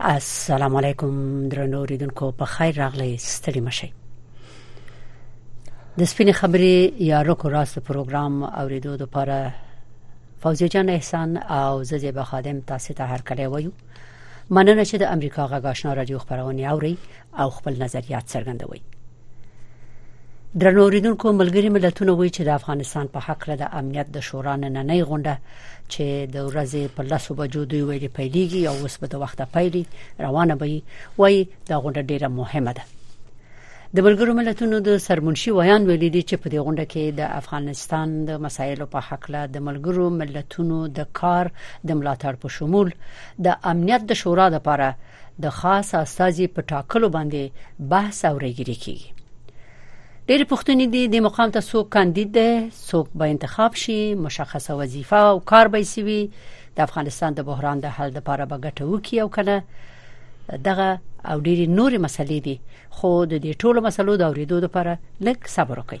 السلام علیکم درنو اوریدونکو په خیر راغلی ستړي مشي د سپینې خبرې یا رکو راس پروګرام اوریدو لپاره فوزی جان احسان او زده به خادم تاسو ته هر کله وایو مننه چې د امریکا غږ آشنا رادیو خبرونه اوري او خپل نظریات څرګندوي درنو اوریدونکو ملګری ملتونه وایي چې د افغانستان په حق له امنیت د شورا نننۍ غونډه چې د ورځې په لاسو بجو دوی ویلي پیلېږي او اوس به د وخته پیلي روانه وي وایي دا غونډه ډیره مهمه ده د ملګرو ملتونو د سرمنشي ویان ویلي دي چې په دې غونډه کې د افغانستان د مسایلو په حق له د ملګرو ملتونو د کار د ملاتړ په شمول د امنیت د شورا لپاره د خاص استاذي په ټاکلو باندې بحث او رګيري کیږي ډېر پښتني دي د مقام ته څوک کاندید دی څوک به انتخاب شي مشخصه وظیفه او کار به یې وي د افغانستان د بحران د حل لپاره به ګټه وکړي او کنه دغه او ډېری نورې مسلې دي خو د دې ټولو مسلو د اوریدو لپاره لږ صبر وکړئ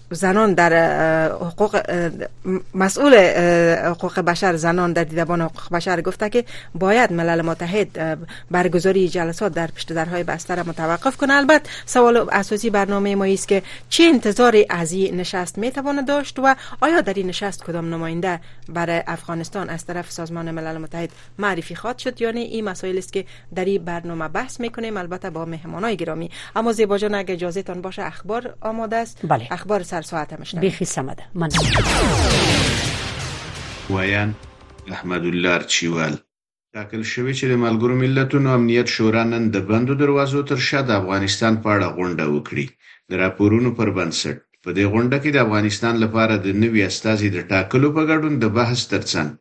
زنان در حقوق مسئول حقوق بشر زنان در دیدبان حقوق بشر گفته که باید ملل متحد برگزاری جلسات در پشت درهای بستر متوقف کنه البته سوال اساسی برنامه ما است که چه انتظاری از این نشست می داشت و آیا در این نشست کدام نماینده برای افغانستان از طرف سازمان ملل متحد معرفی خواد شد یعنی این مسائل است که در این برنامه بحث میکنیم البته با مهمانای گرامی اما زیبا جان اگه اجازه تان باشه اخبار آماده است بله. اخبار سر ساعت مشتم بیخی سمده من ویان احمد الله ارچیوال ټاکل شوی چې د ملګرو ملتونو امنیت شورا نن د بندو دروازو تر شا د افغانستان په اړه غونډه وکړي د راپورونو پر بنسټ په دې غونډه کې د افغانستان لپاره د نوي استازي د ټاکلو په ګډون د بحث ترڅنګ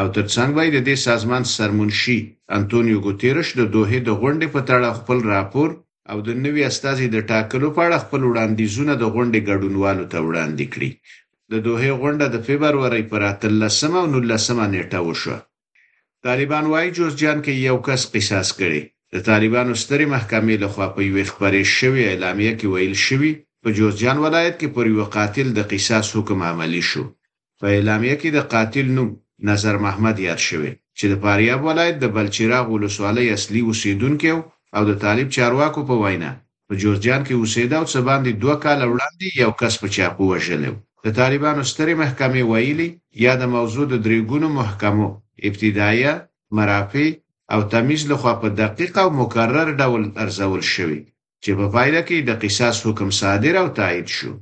او ترڅنګ به یې د دې سازمان سرمنشي انتونیو ګوتیرش د دوحې د غونډې په تړاو خپل راپور او د نوي استازي د ټاکلو په اړه خپل وړاندیزونه د غونډې ګډونوالو ته وړاندې کړي. د دوحې غونډه د فبرورۍ پر اتلسمه او نولسمه نېټه وشوه. طالبان وايي جوزجان کې یو کس قصاص کړي. د طالبانو سترې محکمې له خوا په یوې خپرې شوې اعلامیه کې ویل شوي، په جوزجان ولایت کې پر یوه قاتل د قصاص حکم عملي شو. په اعلامیه کې د قاتل نوم نظر محمد یاد شوی چې د فاریاب ولایت د بلچراغ ولسوالۍ اصلي اوسېدونکی و او د طالب چارواکو په وینا په جوزجان کې اوسېده او څه باندې دوه کاله وړاندې یو کس په چاقو وژلی و. د طالبانو سترې محکمې ویلي، یاده موضوع د درې ګونو محکمو، ابتدایه، مرافع او تمیز لخوا په دقیق او مکرر ډول ارزول شوې چې په پایله کې د قصاص حکم صادر او تایید شو.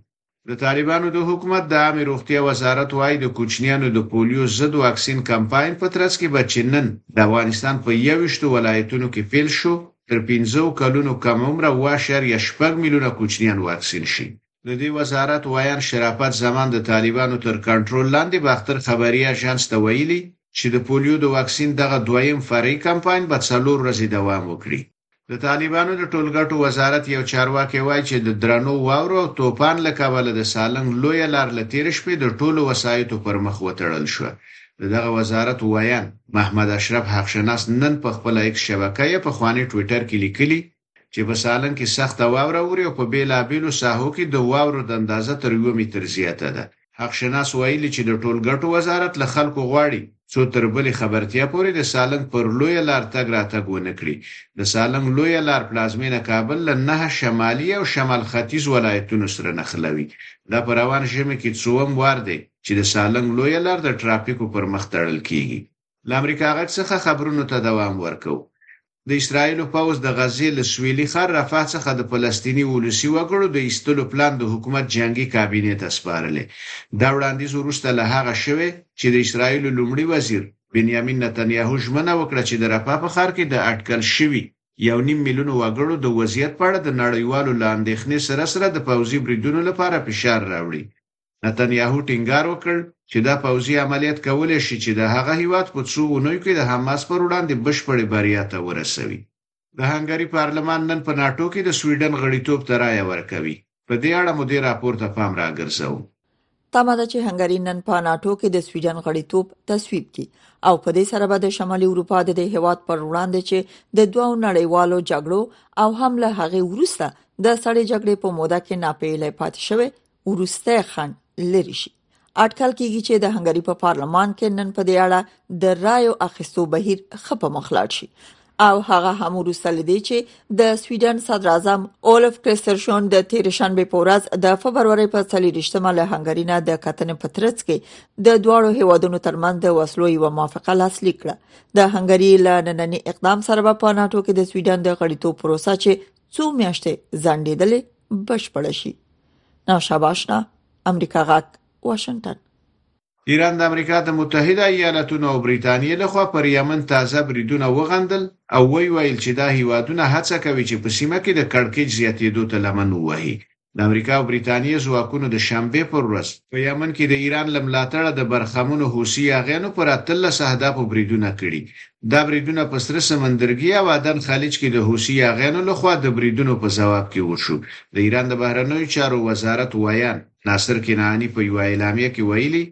د طالبانو د حکومت د عامې روغتیا وزارت وايي، د کوچنیانو د پولیو ضد واکسین کمپاین په ترڅ کې به چې نن د افغانستان په یوویشتو ولایتونو کې پیل شو، تر پنځو کلونو کم عمره اوه اعشاریه شپږ میلیونه کوچنیان واکسین شي. د دې وزارت ویاند شرافت زمان د طالبانو تر کنټرول لاندې باختر خبري اژانس ته ویلي، چې د پولیو د واکسین دغه دویم فرعي کمپاین به څلور ورځې دوام وکړي. د طالبانو د ټولګټو وزارت یو چارواکي وایي چې د درنو واورو او توپان له کبله د سالنګ لوی لار له تیر شپې د ټولو وسایطو پر مخ وتړل شو د دغه وزارت ویان محمد اشرف حق شناس نن په خپل ایکس شبکه یې په خواني ټوئیټر کې لیکلي چې په سالنګ کې سخته واوره اوري او په بیلابیلو ساحو کې د واورو د اندازه تر یو متر زیاته ده حق شناس ویلي چې د ټولګټو وزارت له خلکو غواړي څو تر بلې خبرتیا پورې د سالنګ پر لویه لار تګ راتګ ونه کړي. د سالنګ لویه لار پلازمېنه کابل له نهه شمالي او شمال ختیځ ولایتونو سره نښلوي. دا په روان ژمي کې څووم وار دی چې د سالنګ لویه لار د ټرافیکو پر مخ تړل کېږي. له امریکا غږ څخه خبرونو ته دوام ورکو د اسرایل پوز د غزې له سویلي ښار رفاه څخه د فلسطینی ولسی وګړو د ایستلو پلان د حکومت جنگي کابینې ته سپارلې دا وړاندیز وروسته له هغه شوه چې د اسرایل لومړي وزیر بنیامین نتنیاهو ژمنه وکړه چې د رفاه په ښار کې د اټکل شوی یو نیم میلیون وګړو د وضعیت په اړه د نړیوالو لاندېښنې سره سره د پوزي بریدونو لپاره فشار راوړي نتنیاهو ټینګار وکړ چې دا پوځي عملیات کولی شي چې د هغه هیواد په څو اونیو کې د حماس پر وړاندې بشپړې بریا ته ورسوي. د هنګري پارلمان نن په ناټو کې د سویډن غړیتوب ته رایه ورکوي. په دې اړه مو دې راپور ته پام راګرځوو. تمه ده چې هنګري نن په ناتو کې د سویډن غړیتوب تصویب کړي او په دې سره به د شمالي اروپا د دې هواد پر وړاندې چې د دوو نړیوالو جګړو او هم له هغه وروسته د سړې جګړې په موده کې ناپیلې پاتې شوی ورسته خند لری شي اټکل کیږي چې د هنګری په پارلمان کې نن په دې اړه د رایو اخیستو بهیر خپه مخلاړ شي او هغه هم وروسته لدی چې د سویډن صدر اعظم اولف کریسترشون د تیر شنبه په ورځ د فبرवरी په 23مه له هنګری نه د کتنې په ترڅ کې د دواړو هیوادونو ترمنځ د وسلو یو موافقه لاسلیک کړه د هنګری له نننی اقدام سره په ناتو کې د سویډن د غړیتوب پروسه چې څو میاشتې ځنډېدلې بشپړ شي ناشاباشنا امریکا غاک واشنگټن ایران د امریکا د متحده ایالاتونو او بریتانیې لخوا پر یمن تازه بریدونه وغندل او وی ویل چې دا هیوادونه هڅه کوي چې په سیمه کې د کړکېچ زیاتېدو ته لمن ووهي د امریکا او بریتانیې ځواکونو د شنبه پر ورځ په یمن کې د ایران لملاتړه د برخمنو حوثي یاغیانو پر 13 اهدافو بریدونه کړي دا بریدونه په سره سمندرګي او عدن خلیج کې د حوثي یاغیانو لخوا د بریدونو په ځواب کې وشو. د ایران د بهرنیو چارو وزارت ویاند ناصر کنعاني په یوه اعلامیه کې ویلي،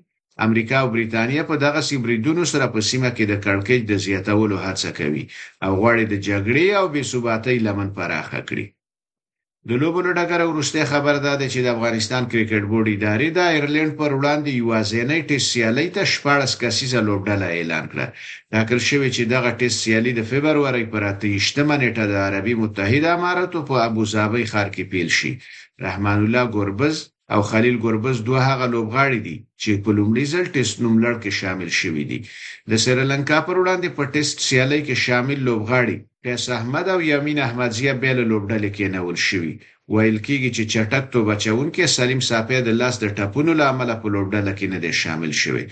امریکا او بریتانیا په دغسې بریدونو سره په سیمه کې د کړکېچ د زیاتولو هڅه کوي او غواړي د جګړې او بې ثباتۍ لمن پراخه کړي. د لوبو له ډګره وروستۍ خبر دا دی چې د افغانستان کرکټ بورډ ادارې د ایرلینډ پر وړاندې یوازینۍ ټیسټ سیالۍ ته شپاړس کسیزه لوبډله اعلان کړه ټاکل شوې چې دغه ټیسټ سیالي د فبرورۍ پر اته یشتمه نېټه د عربي متحده امارتو په ابوظابۍ ښار کې پیل شي رحمان الله ګربز او خلیل ګربز دوه هغه لوبغاړي دي چې په لومړي ځل ټیسټ نوملړ کې شامل شوي دي. د سریلانکا پر وړاندې په ټیسټ سیالۍ کې شامل لوبغاړي قیس احمد او یامین احمدزیه بیا له لوبډلې کېنول شوي. ویل کېږي چې چټک توپ اچوونکی سلیم ساپی د لاس د ټپونو له امله په لوبډله کې نه دی شامل شوی.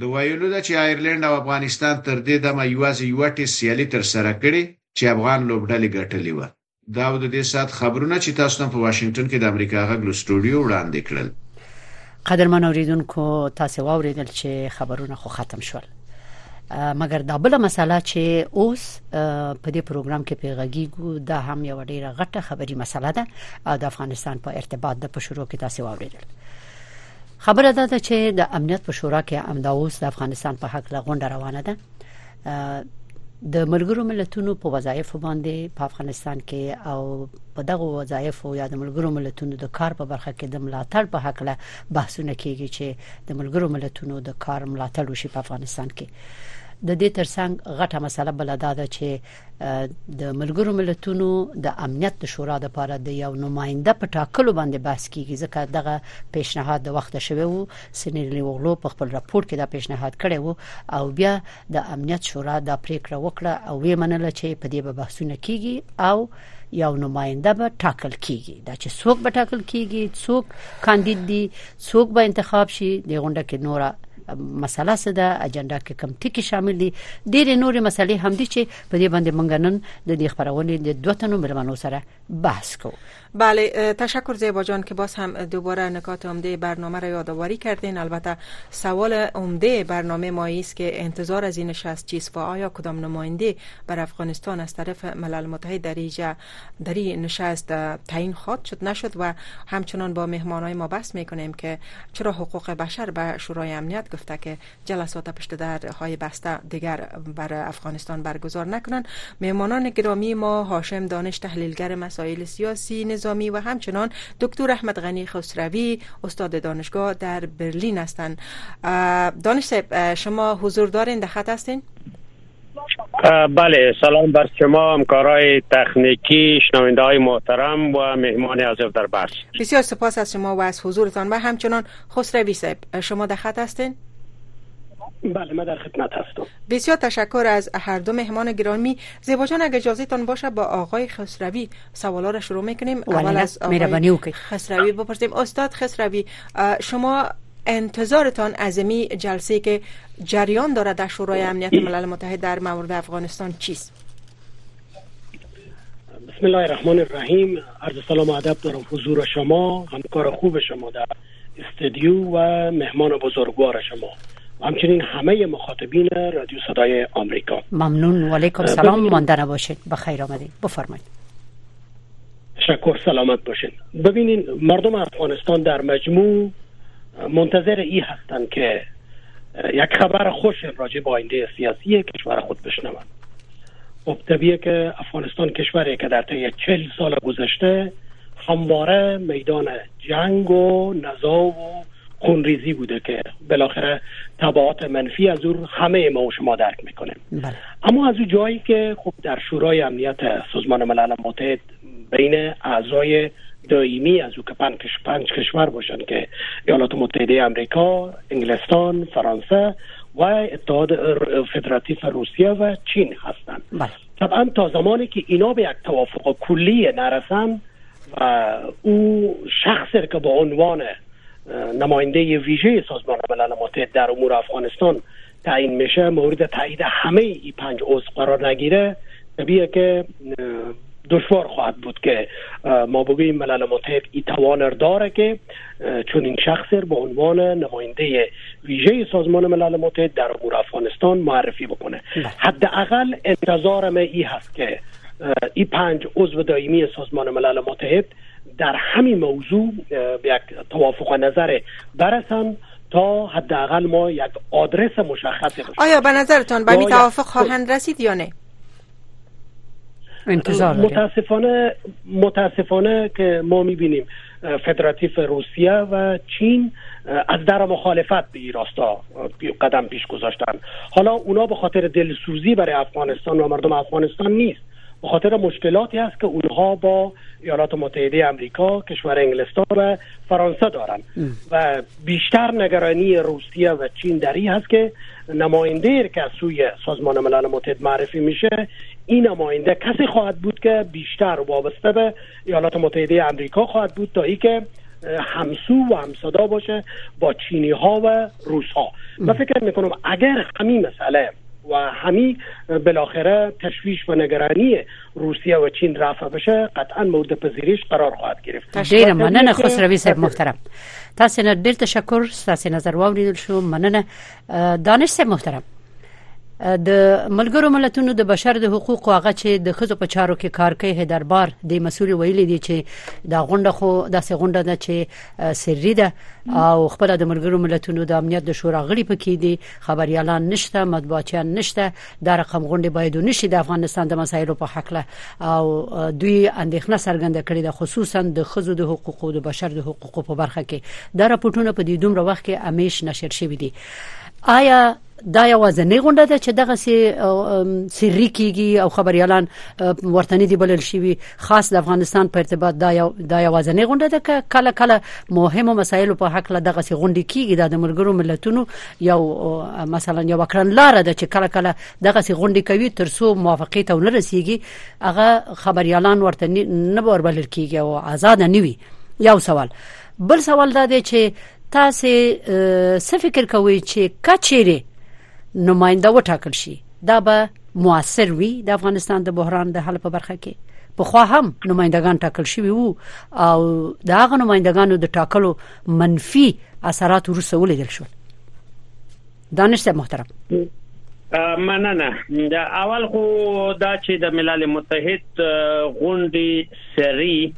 د ویلو ده چې آیرلنډ او افغانستان تر دې دمه یوازې یوه ټیسټ سیالي ترسره کړې چې افغان لوبډلې ګټلې وه. دا و د دې ساعت خبرونه چې تاسو ته په واشنگټن کې د امریکا غږ له سټوډیو وړاندې کړل قدرمن اوریدونکو تاسو واوریدل چې خبرونه خو ختم شول مګر دا بل مسله چې اوس په دې پروګرام کې پیغږیږو دا هم یو ډیره غټه خبري مسله ده او د افغانستان په ارتباط د پښورو کې تاسو واوریدل خبره ده چې د امنیت په شورا کې امداوس د افغانستان په حق لغونډه روانه ده د ملګرو ملتونو په وظایف باندې په افغانستان کې او په دغه وظایف او یا د ملګرو ملتونو د کار په برخه کې د ملاتړ په حق له بحثونه کیږي چې د ملګرو ملتونو د کار ملاتړ وشي په افغانستان کې د دې ترڅنګ غټه مسله بل دا ده چې د ملګرو ملتونو د امنیت د شورا لپاره د یو نماینده په ټاکلو باندې بحث کیږي ځکه دغه پیشنهاد د وخت شوی وو سنیرلی اوغلو په خپل راپور کې دا پیشنهاد کړی وو او بیا د امنیت شورا دا پریکړه وکړه او وی منله چې په دې به بحثونه کیږي او یو نماینده به ټاکل کیږي دا چې څوک به ټاکل کیږي څوک کاندید دي څوک به انتخاب شي د غونډه کې نوره مسله څه ده اجنډا کې کم ټکي شامل دي ډېر نور مسلې هم دي چې په دې باندې مونږ نن د دې خبرونې د دوتنو مرمنو سره بحث کوو بله تشکر زیبا جان که باز هم دوباره نکات عمده برنامه را یادآوری کردین البته سوال عمده برنامه ما است که انتظار از این نشست چیست و آیا کدام نماینده بر افغانستان از طرف ملل متحد در در نشست تعیین خواد شد نشد و همچنان با مهمانای ما بحث میکنیم که چرا حقوق بشر به شورای امنیت گفته که جلسات پشت های بسته دیگر بر افغانستان برگزار نکنند مهمانان گرامی ما هاشم دانش تحلیلگر مسائل سیاسی نظامی و همچنان دکتر احمد غنی خسروی استاد دانشگاه در برلین هستند دانش شما حضور دارین در خط هستین بله سلام بر شما همکارای تکنیکی شنونده های محترم و مهمان عزیز در بحث بسیار سپاس از شما و از حضورتان و همچنان خسروی صاحب شما در خط هستین بله ما در خدمت هستم بسیار تشکر از هر دو مهمان گرامی زیبا جان اگر اجازه تان باشه با آقای خسروی سوالا را شروع میکنیم اول از آقای خسروی بپرسیم استاد خسروی شما انتظارتان از می جلسه که جریان داره در شورای امنیت ملل متحد در مورد افغانستان چیست بسم الله الرحمن الرحیم عرض سلام و ادب دارم حضور شما همکار خوب شما در استدیو و مهمان بزرگوار شما همچنین همه مخاطبین رادیو صدای آمریکا ممنون و علیکم سلام مانده نباشید بخیر آمدید بفرمایید شکر سلامت باشین ببینین مردم افغانستان در مجموع منتظر ای هستن که یک خبر خوش راجع به آینده سیاسی کشور خود بشنوند خب طبیعه که افغانستان کشوری که در طی چل سال گذشته همواره میدان جنگ و نزاع و خونریزی بوده که بالاخره تبعات منفی از اون همه ما و شما درک میکنیم بله. اما از اون جایی که خب در شورای امنیت سازمان ملل متحد بین اعضای دائمی از او که پنج, کشور باشن که ایالات متحده امریکا، انگلستان، فرانسه و اتحاد فدراتیف روسیه و چین هستند. بله. طبعا تا زمانی که اینا به یک توافق کلی نرسن و او شخصی که به عنوان نماینده ویژه سازمان ملل متحد در امور افغانستان تعیین میشه مورد تایید همه ای پنج عضو قرار نگیره طبیعه که دشوار خواهد بود که ما بگوییم ملل متحد ای توان داره که چون این شخص به عنوان نماینده ویژه سازمان ملل متحد در امور افغانستان معرفی بکنه بله. حداقل انتظارم ای هست که ای پنج عضو دائمی سازمان ملل متحد در همین موضوع به یک توافق نظر برسند تا حداقل ما یک آدرس مشخصی باشیم آیا به نظرتان به توافق خواهند رسید یا نه متاسفانه متاسفانه که ما میبینیم فدراتیف روسیه و چین از در مخالفت به این راستا قدم پیش گذاشتن حالا اونا به خاطر دلسوزی برای افغانستان و مردم افغانستان نیست به خاطر مشکلاتی هست که اونها با ایالات متحده آمریکا، کشور انگلستان و فرانسه دارن و بیشتر نگرانی روسیه و چین در این هست که نماینده که از سوی سازمان ملل متحد معرفی میشه این نماینده کسی خواهد بود که بیشتر وابسته به ایالات متحده امریکا خواهد بود تا ای که همسو و همصدا باشه با چینی ها و روس ها من فکر میکنم اگر همین مسئله و همی بالاخره تشویش و نگرانی روسیه و چین رفع بشه قطعا مورد پذیرش قرار خواهد گرفت ډیر مننه خسروی صاحب محترم تاسو نه ډیر تشکر تاسو نظر واوریدل شو مننه دانش صاحب محترم د ملګرو ملتونو د بشر د حقوقو هغه چې د خزو په چارو کې کار کوي هدربار د مسول ویلي دي چې دا غونډه خو داسې غونډه ده چې سری ده او خپل د ملګرو ملتونو د امنیت د شورا غړي پکې دي خبريالان نشته مطبوعاتيان نشته دا رقم غونډې باید ونشي د افغانستان د مسایلو په حق له او دوی اندېښنه څرګنده کړې ده خصوصا د خزو د حقوقو د بشر د حقوقو په برخه کې دا راپورټونه په دې دومره وخت کې امیش نشر شوې دي آیا دا یوازنې غونډه ده چې دغه سي سری کیږي او خبريالان ورتنې دی بلل شي خاص د افغانستان په ارتباط دا یو دا یوازنې غونډه ده کله کله مهمو مسایلو په حق له دغه سي غونډې کیږي د ملګرو ملتونو یو مثلا یو کړنلار ده چې کله کله دغه سي غونډې کوي تر څو موافقه ته ونرسيږي هغه خبريالان ورته نه وربلل کیږي او آزاد نه وي یو سوال بل سوال دا دی چې تاسو څه فکر کوئ چې کچېره نماینده وټاکل شي دا به موثر وي د افغانستان د بحران د حل په برخه کې په خو هم نمائندگان ټاکل شوی وو او دا غو نمائندگانو د ټاکلو منفي اثرات وروسته ولیدل شول دانش صاحب محترم مننه دا اول خو دا چې د ملل متحد غونډې سری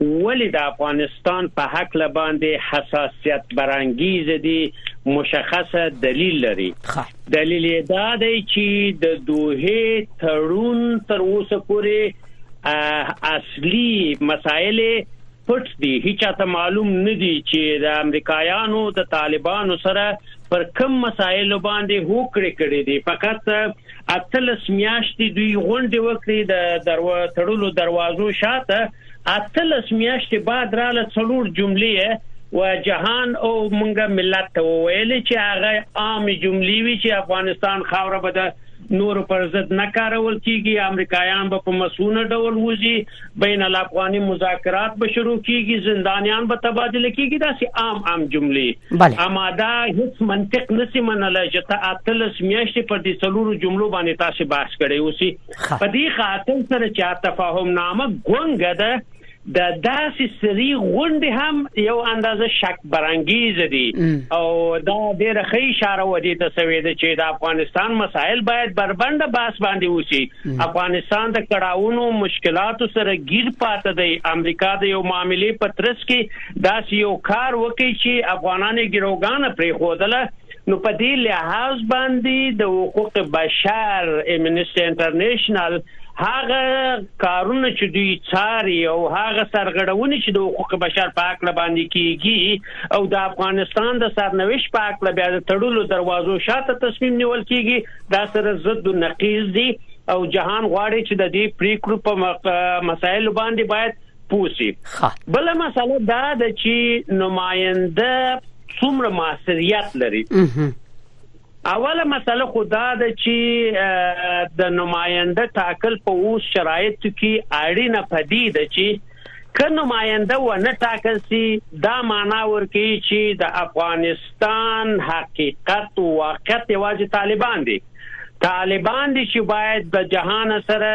ولی د افغانستان په حق لباندې حساسیت برانګیز دي مشخصه دلیل لري دلیل دا دی چې د دوه تړون تر اوسه پورې اصلي مسائل پټ دي هیچا ته معلوم نه دي چې د امریکایانو د طالبانو سره پر کم مسایلو باندې هوکړې کړې دي فقط اتلس میاشتې دوی غونډې وکړې د درو تړلو دروازو شاته اتلس میاشتې بعد را له څلور جملې و جهان او مونږه ملت ته وویل چې هغه عام جملې وی چې افغانستان خاور به د نورو پر ضد نه کارول کیږي امریکایان به په مسونه ډول وځي بین الافغاني مذاکرات به شروع کیږي زندانیان به تبادله کیږي دا سي عام عام جملې اما دا هیڅ منطق نسی منلای چې ته اتلس میاشتې پر دې څلورو جملو باندې تاسو بحث کړی اوسي په دې خاطر سره چې تفاهم نامه ګونګه ده د داسې سري غونډې هم یو اندازه شک برانګیز دي او دا ډیره ښه اشاره و دي ته سوي ده چې د افغانستان مسایل باید بربنده باس باندې وسی افغانستان د کړهونو مشکلاتو سره گیر پاتې دی امریکا د یو معاملې په ترڅ کې داسې یو کار وکړي چې افغانانو ګروګان پرې خودله نو په دې لحاظ باندې د حقوق بشر امنیسټي انټرنیشنل هغه کارونه چې دوی څاري او هغه سرغړونې چې د حقوق بشر په اړه باندې کیږي او د افغانستان د سرنوشت په اړه بیا د تړلو دروازو شاته تصمیم نیول کیږي دا سره ضد نقیز دي او جهان غواړي چې د دې پریکړو په مسایلو باندې باید پوسی بل مسله دا د چی نماینده څومره ماسریت لري اوله مسله خدا د چی د نماینده تاکل په اوس شرایط کې اړینه پدید چی که نماینده و نه تاکل سی دا معنا ورکی چی د افغانستان حقیقت او واقعیت واجب طالبان دي طالبان دي چې باید د جهان سره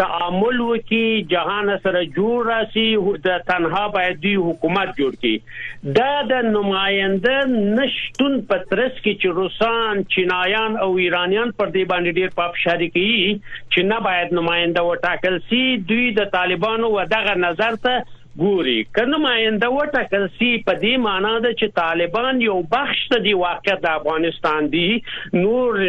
تعامل وکي جهان سره جوړ راسي د تنها باید دوی حکومت جوړ کړي دا د نماینده نشټون په ترڅ کې چې روسان چینایان او ایرانیان پر دې باندې ډیر پاپ شریکي چې نه باید نماینده وټاکل سي دوی د طالبانو ودغه نظر ته ګوري که نماینده وټاکل سي په دې معنی ده چې طالبان یو بخش ته دی واقعیت د افغانستان دی نور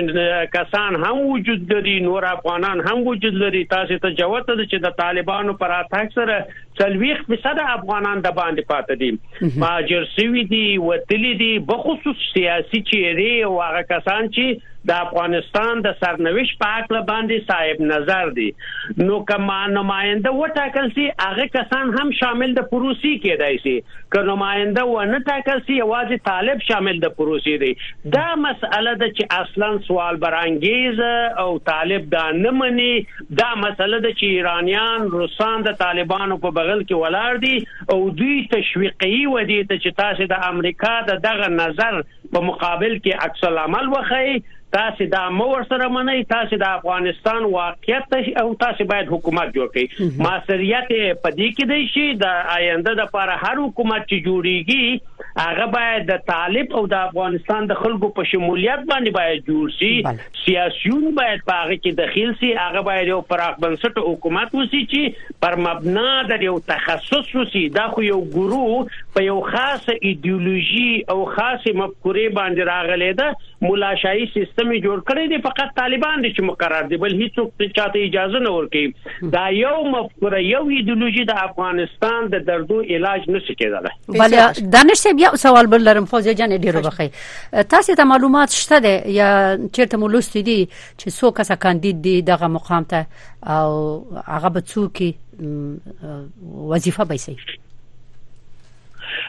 کسان هم وجود لري نور افغانان هم وجود لري تاسو ته جوته ده چې د طالبانو پر اتاک سره څلويخ فیصد افغانان د باندې پاتې دي ماجر سوي دي وتلي دي بخصوص سیاسي چیرې او هغه کسان چې د افغانستان د سرنوشت په هکله باندې صاحب نظر دي نو که ما نماینده وټاکل سي هغه کسان هم شامل د پروسې کېدای سي که نماینده و نه ټاکل سي یوازې طالب شامل د پروسې دی دا مسئله ده چې اصلا سوال برانګیز او طالب دا نه مني دا مسئله ده چې ایرانیان روسان د طالبانو په بغل کې ولاړ دي او دوی تشویقي ودی ته چې تاسو د امریکا د دغه نظر په مقابل کې عکس العمل وخی تاسو دا مو ورسره منئ تاسو د افغانستان واقعیت او تاسو باید حکومت جوړ کړئ ماسریت په دې کې دی شي د آینده د پر هر حکومت چې جوړیږي هغه باید د طالب او د افغانستان د خلکو په شمولیت باندې باید جوړ شي سیاسيون باید په هغه کې دخیل شي هغه باید یو پراخ بنسټ حکومت وسی چې پر مبنا د یو تخصص وسی دا خو یو ګورو په یو خاص ایدئولوژي او خاص مفکورې باندې راغلې ده مولا شاهي سیستم جوړ کړی دی فقط طالبان دي چې مقرر دي بل هیڅوک چاته اجازه نه ورکوي دا یو مفکوره یو ایدئولوژي د افغانستان د دردو علاج نشي کېدلی بل دانش صاحب یو سوال بل لرم فوزیه جان ډیرو بخی تاسو ته معلومات شته یا چیرته مو لوستي دي چې څو کسه کاندید دي دغه مقام ته او هغه به څوک وظیفه به شي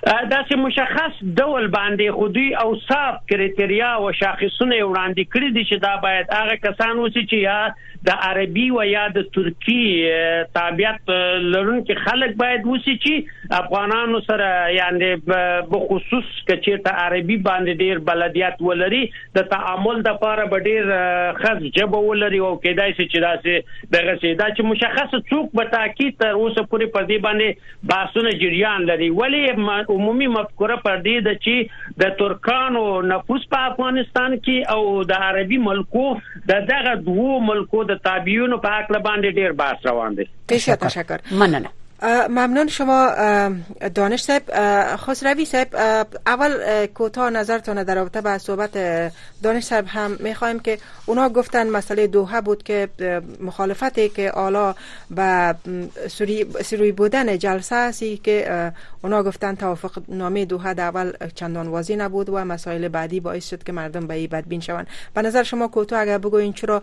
دا چې مشخص ډول باندې خودي او صاحب کرټریا او شاخصونه وړاندې کړی دي چې دا باید هغه کسان وسی چې یا د عربي و یا د ترکی تابعیت لرونکي خلک باید وسی چې افغانانو سره یعنی به خصوص کچې ته عربي باندې ډیر بلدیت ولري د تعامل د پاره به ډیر خز جبه ولري او کېدای شي چې داسې دغه سي دا چې مشخص څوک به تاکي تر اوسه پورې په دې باندې باسونه جریان لري ولی عمومي مفکوره پر دې د چې د ترکانو نفوس په افغانستان کې او د عربي ملکو د دغه دوو ملکو د تابعیونو په حق باندې ډیر باس روان دي تشکر مننه ممنون شما دانش صاحب خسروی صاحب اول کوتا نظرتونه در رابطه به صحبت دانش صاحب هم میخوایم که اونا گفتن مسئله دوحه بود که مخالفتی که آلا به سروی بودن جلسه هستی که اونا گفتن توافق نامه دوحه در اول چندان واضح نبود و مسائل بعدی باعث شد که مردم به این بدبین شوند به نظر شما کوتا اگر بگوین چرا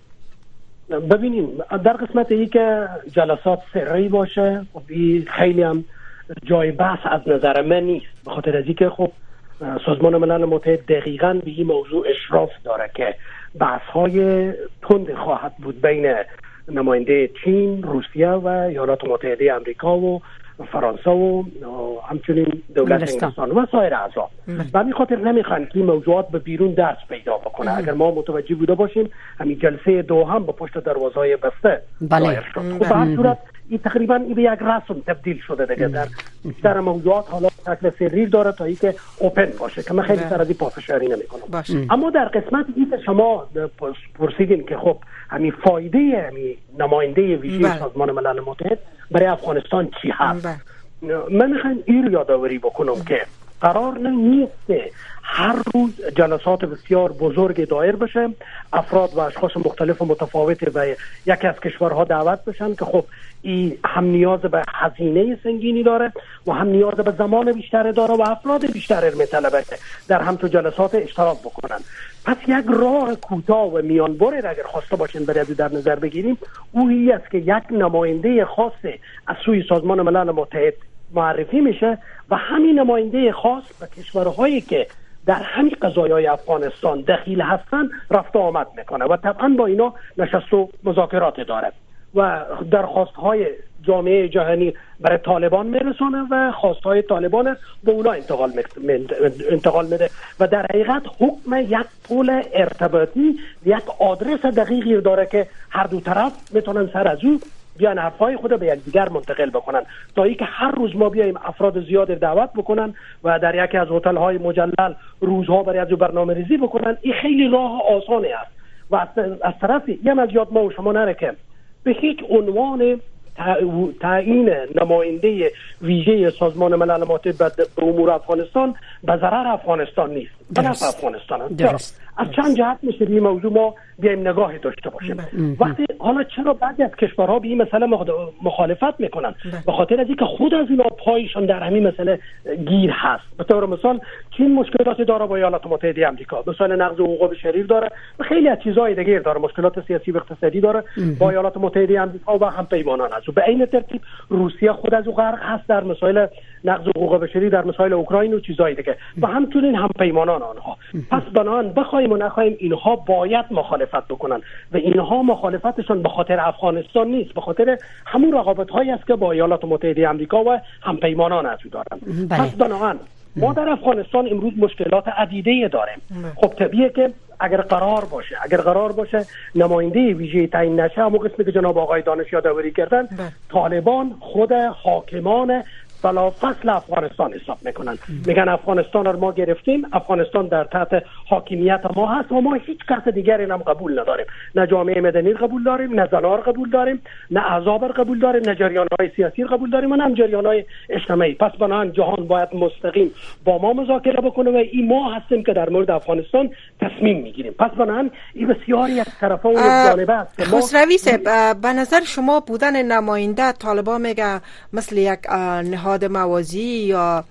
ببینیم در قسمت ای که جلسات سری باشه خیلی هم جای بحث از نظر من نیست به خاطر از اینکه خب سازمان ملل متحد دقیقا به این موضوع اشراف داره که بحث های تند خواهد بود بین نماینده چین، روسیه و ایالات متحده آمریکا و فرانسه و همچنین دولت انگلستان و سایر اعضا به همین خاطر نمیخوان که این موضوعات به بیرون درس پیدا بکنه اگر ما متوجه بوده باشیم همین جلسه دو هم به پشت دروازه بسته بله. دایر شد خب، به هر صورت این تقریبا این به یک رسم تبدیل شده دیگه در در موضوعات حالا شکل سریر داره تا اینکه اوپن باشه که من خیلی بله. سر از این پافشاری نمیکنم اما در قسمت این شما پرسیدین که خب همین فایده همین نماینده ویژه بله. سازمان ملل متحد برای افغانستان چی هست بله. من میخوام این یادآوری بکنم که قرار نیست هر روز جلسات بسیار بزرگ دایر بشه افراد و اشخاص مختلف و متفاوت و یکی از کشورها دعوت بشن که خب ای هم نیاز به هزینه سنگینی داره و هم نیاز به زمان بیشتر داره و افراد بیشتر میطلبه در تو جلسات اشتراک بکنن پس یک راه کوتاه و میان بره اگر خواسته باشین برای در نظر بگیریم او است که یک نماینده خاص از سوی سازمان ملل متحد معرفی میشه و همین نماینده خاص به کشورهایی که در همین قضایای افغانستان دخیل هستن رفت آمد میکنه و طبعا با اینا نشست و مذاکرات داره و درخواست های جامعه جهانی برای طالبان میرسونه و خواست های طالبان به اونا انتقال, انتقال میده و در حقیقت حکم یک پول ارتباطی یک آدرس دقیقی داره که هر دو طرف میتونن سر از او بیان های خود به به دیگر منتقل بکنن تا که هر روز ما بیایم افراد زیاد دعوت بکنن و در یکی از هتل های مجلل روزها برای از برنامه ریزی بکنن این خیلی راه آسانی است و از طرف یه از یاد ما و شما نره که به هیچ عنوان تعیین نماینده ویژه سازمان ملل متحد به امور افغانستان به ضرر افغانستان نیست به افغانستان درست از چند جهت میشه به این موضوع ما بیایم نگاه داشته باشیم بله. وقتی حالا چرا بعضی از کشورها به این مسئله مخالفت میکنن بله. به خاطر از اینکه خود از اینا پایشان در همین مسئله گیر هست به طور مثال چین مشکلاتی داره با ایالات متحده آمریکا مثلا نقض حقوق بشری داره و خیلی از چیزهای دیگه داره مشکلات سیاسی و اقتصادی داره با ایالات متحده آمریکا و هم پیمانان هست به عین ترتیب روسیه خود از او غرق هست در مسائل نقض حقوق بشری در مسائل اوکراین و چیزهای دیگه و همچنین هم پیمانان آنها پس بنان بخوای برای اینها باید مخالفت بکنن و اینها مخالفتشون به خاطر افغانستان نیست به خاطر همون رقابت هایی است که با ایالات متحده آمریکا و همپیمانان از دارن بله. پس بنابراین ما در افغانستان امروز مشکلات عدیده داریم بله. خب طبیعه که اگر قرار باشه اگر قرار باشه نماینده ویژه تعیین نشه همون قسمی که جناب آقای دانش یادآوری کردن بله. طالبان خود حاکمان فصل افغانستان حساب میکنن میگن افغانستان رو ما گرفتیم افغانستان در تحت حاکمیت ما هست و ما هیچ کس دیگری هم قبول نداریم نه جامعه مدنی قبول داریم نه زنار قبول داریم نه عذاب قبول داریم نه جریان های سیاسی قبول داریم و نه جریان های اجتماعی پس بنابراین جهان باید مستقیم با ما مذاکره بکنه و این ما هستیم که در مورد افغانستان تصمیم میگیریم پس بنابراین این بسیار یک طرفه و است به نظر شما بودن نماینده طالبان میگه مثل یک اتحاد موازی یا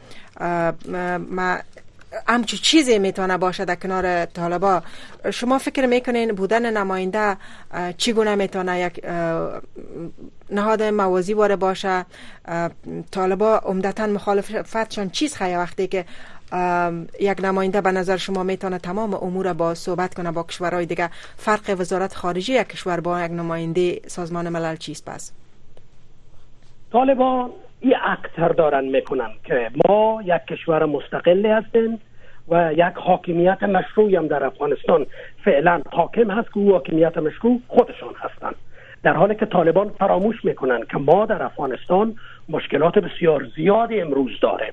همچی چیزی میتونه باشه در کنار طالبا شما فکر میکنین بودن نماینده چیگونه میتونه یک نهاد موازی باره باشه طالبا عمدتا مخالفتشان چیز خیلی وقتی که یک نماینده به نظر شما میتونه تمام امور با صحبت کنه با کشورهای دیگه فرق وزارت خارجه یک کشور با یک نماینده سازمان ملل چیست پس طالبان ای اکتر دارن میکنن که ما یک کشور مستقل هستیم و یک حاکمیت مشروعی هم در افغانستان فعلا حاکم هست که او حاکمیت مشروع خودشان هستند در حالی که طالبان فراموش میکنن که ما در افغانستان مشکلات بسیار زیادی امروز داریم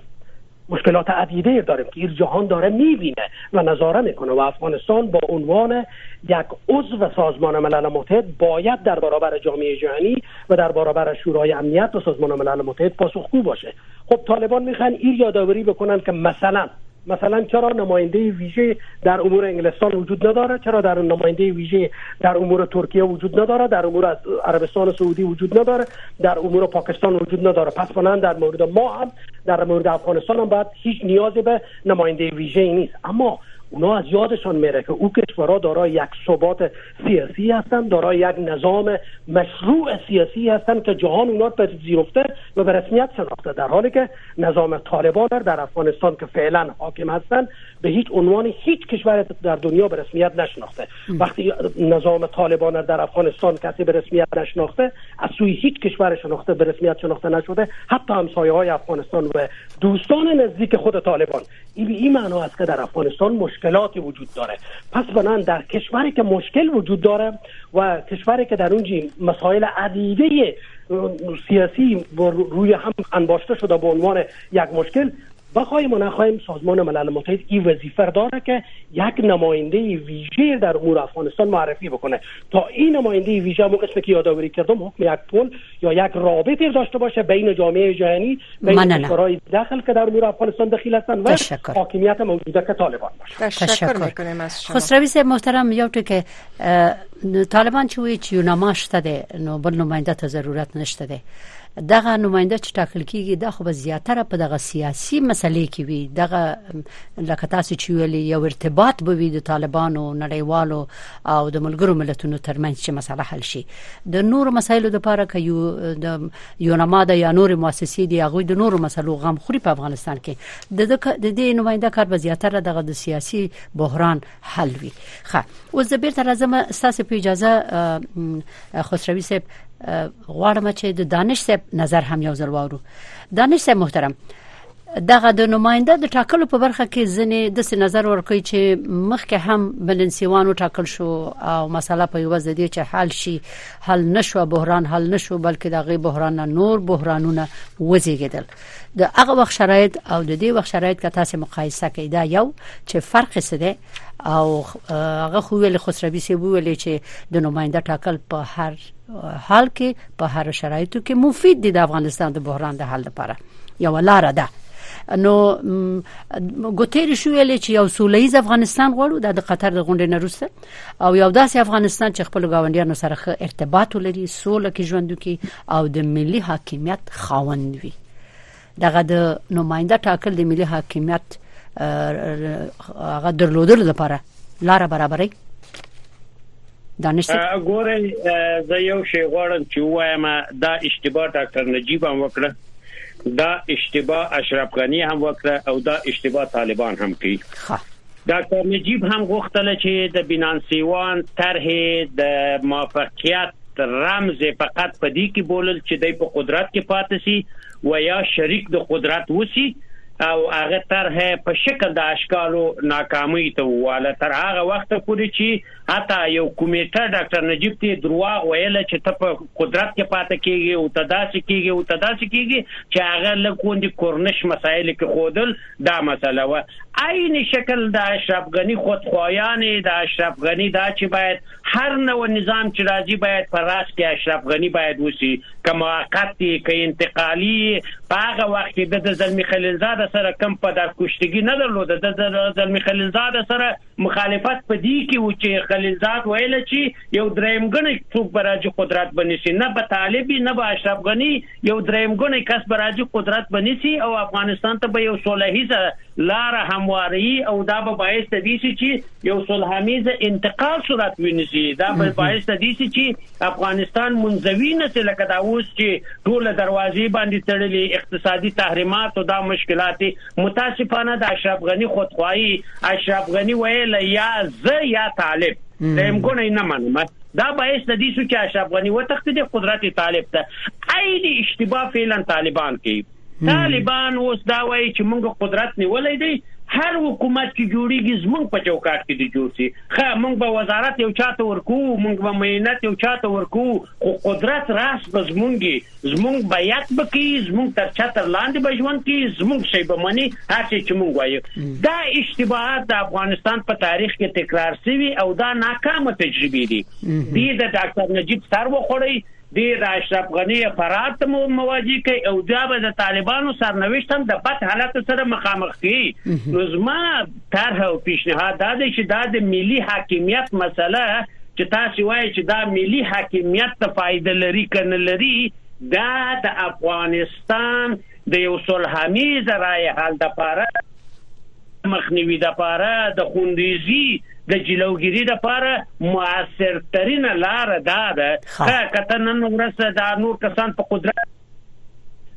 مشکلات عدیده داریم که ایر جهان داره میبینه و نظاره میکنه و افغانستان با عنوان یک عضو سازمان ملل متحد باید در برابر جامعه جهانی و در برابر شورای امنیت و سازمان ملل متحد پاسخگو باشه خب طالبان میخوان ایر یادآوری بکنن که مثلا مثلا چرا نماینده ویژه در امور انگلستان وجود نداره چرا در نماینده ویژه در امور ترکیه وجود نداره در امور عربستان سعودی وجود نداره در امور پاکستان وجود نداره پس بنابراین در مورد ما هم در مورد افغانستان هم باید هیچ نیازی به نماینده ویژه نیست اما اونا از یادشان میره که او کشورها دارای یک ثبات سیاسی هستند دارای یک نظام مشروع سیاسی هستند که جهان اونا پذیرفته و به رسمیت شناخته در حالی که نظام طالبان در افغانستان که فعلا حاکم هستند به هیچ عنوان هیچ کشور در دنیا به رسمیت نشناخته وقتی نظام طالبان در افغانستان کسی به رسمیت نشناخته از سوی هیچ کشور شناخته به رسمیت شناخته نشده حتی همسایه های افغانستان و دوستان نزدیک خود طالبان این به این معنا است که در افغانستان مشکلاتی وجود داره پس بنان در کشوری که مشکل وجود داره و کشوری که در اونجا مسائل عدیده سیاسی روی هم انباشته شده به عنوان یک مشکل بخوایم و نخواهیم سازمان ملل متحد این وظیفه داره که یک نماینده ویژه در امور افغانستان معرفی بکنه تا این نماینده ویژه مو قسمی که یادآوری کردم حکم یک پل یا یک رابطه داشته باشه بین جامعه جهانی بین کشورهای داخل که در امور افغانستان دخیل هستند و حاکمیت موجوده که طالبان باشه تشکر میکنیم از شما خسروی صاحب محترم یو ټکی طالبان چې وی چې یوناما شته ده نو بل نماینده ته ضرورت نشته ده دغه نماینده چې ټاکل کیږي د خو زیاتره په دغه سیاسي مسلې کې وي دغه لکه تاسو چې ویلي یو ارتباط به وي د طالبانو نړیوالو او د ملګرو ملتونو ترمنځ چې مسله حل شي د نورو مسایلو لپاره که یو د یونما د یا نور مؤسسې دی هغه د نورو مسلو غم خوري په افغانستان کې د دې نماینده کار به زیاتره دغه د سیاسي بحران حل وي خا اوس د بیرته راځم ساسې په اجازه خسروي صاحب غواړم چې د دانش صاحب نظر هم یو ځل وورو دانش صاحب محترم دغه د نماینده د ټاکلو په برخه کې ځنې د سې نظر ورکوي چې مخکې هم بلنسیوانو ټاکل شو او مسله په یو ځدی چې حل شي حل نشو بحران حل نشو بلکې دغه بحران نور بحرانونه وزیږیدل د هغه وخت شرایط او د دې وخت شرایط که تاسو مقایسه کړئ دا یو چې فرق څه دی او هغه خو ویل خسروي سی ویل چې د نماینده ټاکل په هر حال کې په هر شرایطو کې مفید دي د افغانستان د بحران د حل لپاره یو لار ده نو ګوتیر شو ویل چې یو سولېز افغانستان غواړو د قطر د غونډې نه روسته او یو داسې افغانستان چې خپل ګاونډیانو سره ښه ارتباط ولري سوله کې ژوند وکړي او د ملي حاکمیت خاوند وي دغه د نماینده ټاکل د ملي حاکمیت هغه درلودل لپاره لار برابرې دانش ګورې زه یو شی غواړم چې وایم دا اشتباه ډاکټر نجیب هم وکړه دا اشتباه اشرف غنی هم وکړه او دا اشتباه طالبان هم کوي ډاکټر نجیب هم غوښتل چې د بینانسیوان طرح د موافقیت رمز فقط په دې کې بولل چې د په قدرت کې پاتې شي ويا شريک د قدرت وسی او هغه طرح په شکل د اشکالو ناکامۍ ته وواله تر هغه وخت پورې چې حتی یو کمیټه ډاکټر نجیب ته درواغ ویل چې ته په قدرت کې پاتې کیږي او ته داسې کیږي او ته داسې کیږي چې هغه لکوندې کورنش مسایل کې خودل دا مسله و عین شکل د اشرف غنی خودخوایانې د اشرف غنی دا چې باید هر نوع نظام چې راځي باید په راس کې اشرف غني باید وسی که موقت دی که انتقالی په هغه وخت کې د زلمی خلیلزاده سره کم په در کشتګي نه درلوده د زلمی خلیلزاده سره مخالفت په دی کې و چې خلیلزاد ویل چې یو دریم غني څوک به راځي قدرت بنسي نه به طالب نه به اشرف غني یو دریم ګونی کس به راځي قدرت به نیسي او افغانستان ته به یو سولهیزه لار همواري او دا به باعث د دې شي چې یو سولهمیز انتقال صورت ونیسي دا به باعث د دې شي چې افغانستان منځوي نه چې لکه دا اوس چې ټول دروازې باندې تړلې اقتصادي تحریمات او دا مشکلات متاسفانه د اشرف غنی خودخواهی اشرف غنی ویل یا زه یا طالب دریم ګونی نه منم دا باعث د دې سو چې اشرف غني وتښتي دي قدرت طالب ته عین اشتباه فعلا طالبان کوي طالبان اوس دا وایي چې موږ قدرت نیولای دی هر حکومت چې جوړیږي زمونږ په چوکاټ کې دی جوړ شي ښه مونږ به وزارت یو چاته ورکو مونږ به مینت یو چاته ورکو خو قدرت راس به زمونږ زمونږ بیعت به کوي، زمونږ تر چتر لاندې به ژوند کوي، زمونږ شی به مني، هر څه چې مونږ وایو. دا اشتباهات د افغانستان په تاریخ کې تکرار شوي او دا ناکامه تجربې دي. دې د ډاکټر نجیب سر وخوړی، دې د اشرف غني فرار ته مو مواجه کړ او بیا به د طالبانو سرنوشت هم د بد حالاتو سره مخامخ کړي. نو زما طرح او پیشنهاد دا دی چې دا د ملي حاکمیت مسله چې تاسو وایي چې دا ملي حاکمیت ته فائدہ لري کنه لري دا د افغانستان د یو صلحامیز رای حل د پاره مخنیوي د پاره د خوندیزي د جلوګيري د پاره موثر ترين لار دا ده کته نن ورسره د نور کسان په قدرت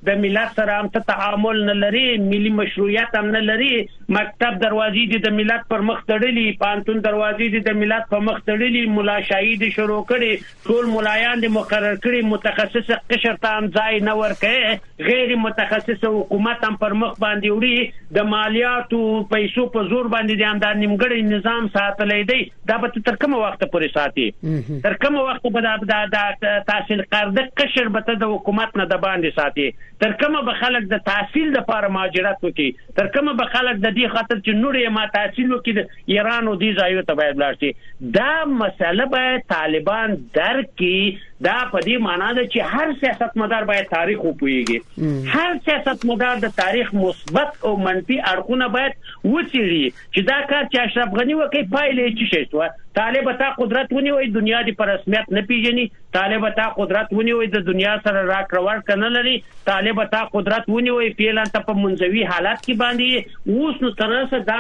د ملت سره هم ته تعامل نه لري ملي مشروعیت هم نه لري مکتب دروازې دي د ملت پر مخ تړلي پانتون دروازې دي د ملت په مخ تړلي مولا شاهي دي شروع کړي ټول ملایان دي مقرر کړي متخصص قشر ته هم ځای نه ورکړي غیر متخصص حکومت هم پر مخ باندې وړي د مالیاتو پیسو په زور باندې دي هم دا نیمګړی نظام ساتلی دی دا به تر کومه وخت پورې ساتي تر کومه وخت به دا د تحصیل قرض قشر به ته د حکومت نه د باندې ساتي تر کومه به خلک د تحصیل د لپاره ماجرات وکي تر کومه به خلک د دې خاطر چې نور یې ما تحصیل وکي د ایران او دې ځایو ته باید لاړ شي دا مسله به طالبان درک کی دا په دې معنی ده چې هر سیاستمدار باید تاریخ وپويږي هر سیاستمدار د تاریخ مثبت او منفي اړخونه باید وڅیړي چې دا کار چې اشرف غني وکړي پایله یې څه شی شوه طالب تا قدرت ونیوي دنیا دې په رسمیت نه پیژني طالب تا قدرت ونیوي د دنیا سره راکړه ورکړه نه لري طالب تا قدرت ونیوي پیلان ته په منځوي حالت کې باندې اوس نو تر اوسه دا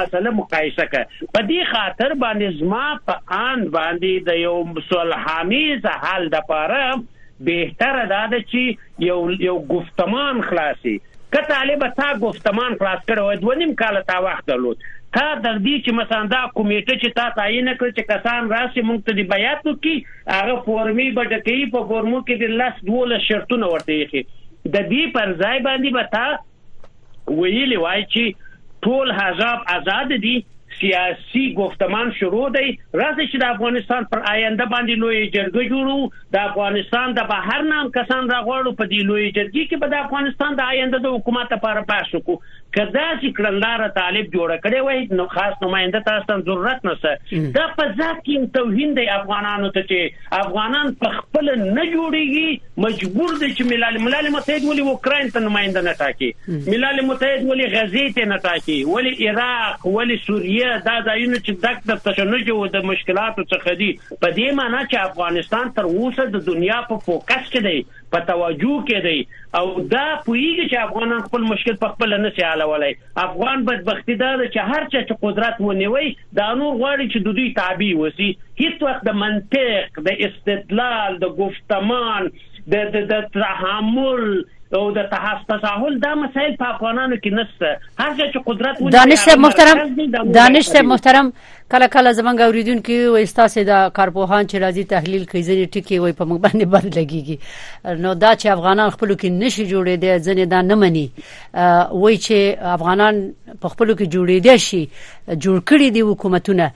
مسله مقایسه کړه په دې خاطر باندې زما په آن باندې د یو صلحامیز حل د پاره بهتره دا ده چې یو یو گفتمان خلاصي که طالب تا گفتمان خلاص کړی وای دوه نیم کاله تا وخت درلود تا تر دې چې مثلا دا کمیټه چې تا تعین کړ چې کسان راسي موږ ته د بیات وکړي هغه فورمي به ډکوي په فورمو کې د لس دولس شرطونه ورته یې د دې پر ځای باندې به تا ویلي وای چی ټول حزاب ازاد دی سیاسی ګفتمان شروع دی راځی چی د افغانستان پر آینده باندی لوی جرګه جوړو د افغانستان د بهر نام کسان راغواړو په دی لوی جرګی کی به د افغانستان د آینده د حکومت لپاره بحث وکړو که داسې کړنلاره طالب جوړه کړې وای نو خاص نماینده تاسو ته ضرورت نشته دا په ذات کې توهین دی افغانانو ته چې افغانان په خپل نه جوړیږي مجبور دی چې ملل ملل متحد ولې اوکراین ته نماینده نه ټاکي ملل متحد ولې غزې ته نه ټاکي ولې عراق ولې سوریه دا ځایونه چې دک د تشنج او د مشکلاتو څخه دي په دې معنی چې افغانستان تر اوسه د دنیا په فوکس کې دی په توجه کې دی او دا پویږي چې افغانان خپل مشکل په خپل نه سي حلولای افغان بدبختی دا چې هر چا چې قدرت ونیوي دا نور غواړي چې د دوی تابع وسي هیڅ وخت د منطق د استدلال د گفتمان د د د تحمل او د تحس تساهل دا مسائل په افغانانو کې نشته هر ځای چې قدرت ونی دانش صاحب محترم دانش صاحب محترم کله کله زمنګ اوریدونکو او استاسو د کارپوهان چې راځي تحلیل کوي ځنې ټکی وي په موږ باندې بد لګيږي نو دا چې افغانان خپل کې نشي جوړې دي ځنې دا نه مني وای چې افغانان په خپل کې جوړېدي شي جوړ کړي دي حکومتونه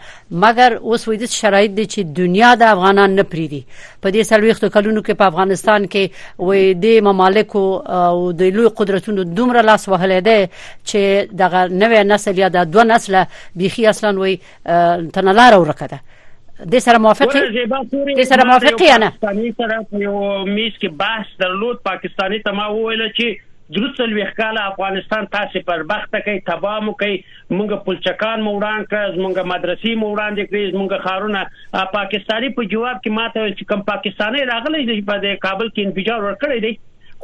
مګر اوس وې د شرایط دي چې دنیا د افغانان نه پریدي په دې سلويختو کلونو کې په افغانستان کې وې د ممالکو او د لوی قدرتونو دومره لاس وهلې ده چې دغه نوې نسل یا د دوه نسل بيخي اصلا وې تنلار ورکه ده د سره موافق د سره موافق یا نه پاکستاني سره یو میز کې بحث درلود پاکستاني تما ویل چې درو څلوېښت کاله افغانستان تاسې پربخته کړ، تباه مو کړ، مونږ پلچکان مو وړانګ کړه، زمونږ مدرسې مو وړاندې کړې، زمونږ ښارونه پاکستاني په جواب کې ماته ویل چې کوم پاکستانی راغلی دی په دې کابل کې انفجار ورکړی دی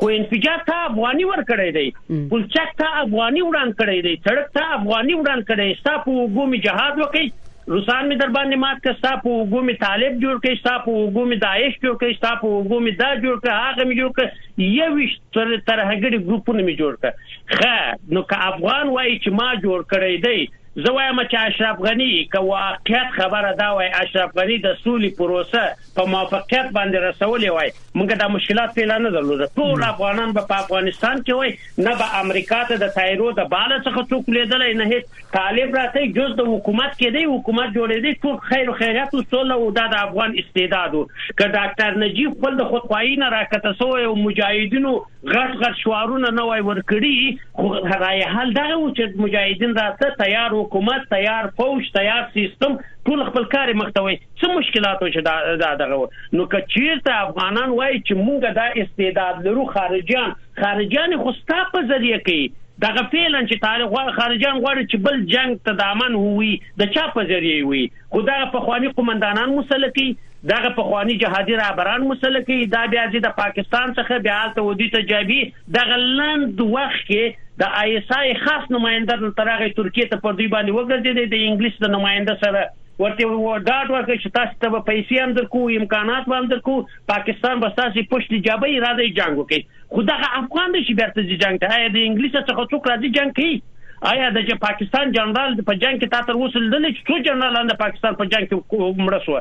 خو انفجار تا افغاني ور کړی دی پلچک تا افغاني وړاند کړی دی سړک تا افغاني وړاند کړی ستا په وګو می جهاد وکړي روسان می در باندې مات کړ ستا په وګو می طالب جوړ کړي ستا په وګو می داعش جوړ کړي ستا په وګو می دا جوړ کړ هغه می جوړ کړ یوویشت ترهګړي ګروپونه مې جوړ کړ ښه نو که افغان وایي چې ما جوړ کړی دی زه وایم چې اشرف غنی که واقعیت خبره دا وای اشرف غنی د سولې پروسه په موافقت باندې رسولې وای موږ دا مشکلات پیلا نه درلود ټول افغانان به په افغانستان کې وای نه به امریکا ته د تایرو د بالا څخه څوک لیدلای نه هیڅ طالب راتی جز د حکومت کېدی حکومت جوړېدی ټول خیر و خیریت و سوله و دا د افغان استعداد و که ډاکټر نجیب خپل د خودخواهی نه راکته سوی او مجاهدینو غټ غټ شعارونه نه وای ورکړی خو رای حل دغه و چې مجاهدین راته تیار حکومت تیار فوج تیار سیستم ټول خپل کار مخته وای څه مشکلات و چې دا دغه نو که چیرته افغانان وای چې مونږ دا استعداد لرو خارجیان خارجيان خو ستا په ذريعه کوي دغه فعلا چې طالب خارجيان غواړي چې بل جنگ تدامن هوي د چا په ذريعه وي خو دا په خواني قومندانان مسلکي دغه په خواني جهادي رهبران مسلکي دا بیا چې د پاکستان څخه بیا ته ودی ته جابي دغه لند وخت کې د آی اس آی خاص نماینده تر هغه ترکیه ته پر دوی باندې وګرځیدي د انګلیس د نماینده سره ورته ډاټ ورکړي چې تاسو ته پیسې هم درکو امکانات هم درکو پاکستان به ستاسو پښتې جابې راځي جنگ وکړي خو دغه افغان دي چې بیرته دي جنگ ته آیا د انګلیس څخه څوک راځي جنگ کوي آیا د پاکستان جنرال په جنگ کې تا تر اوسه لیدل چې څو جنرالان د پاکستان په جنگ کې مړ شو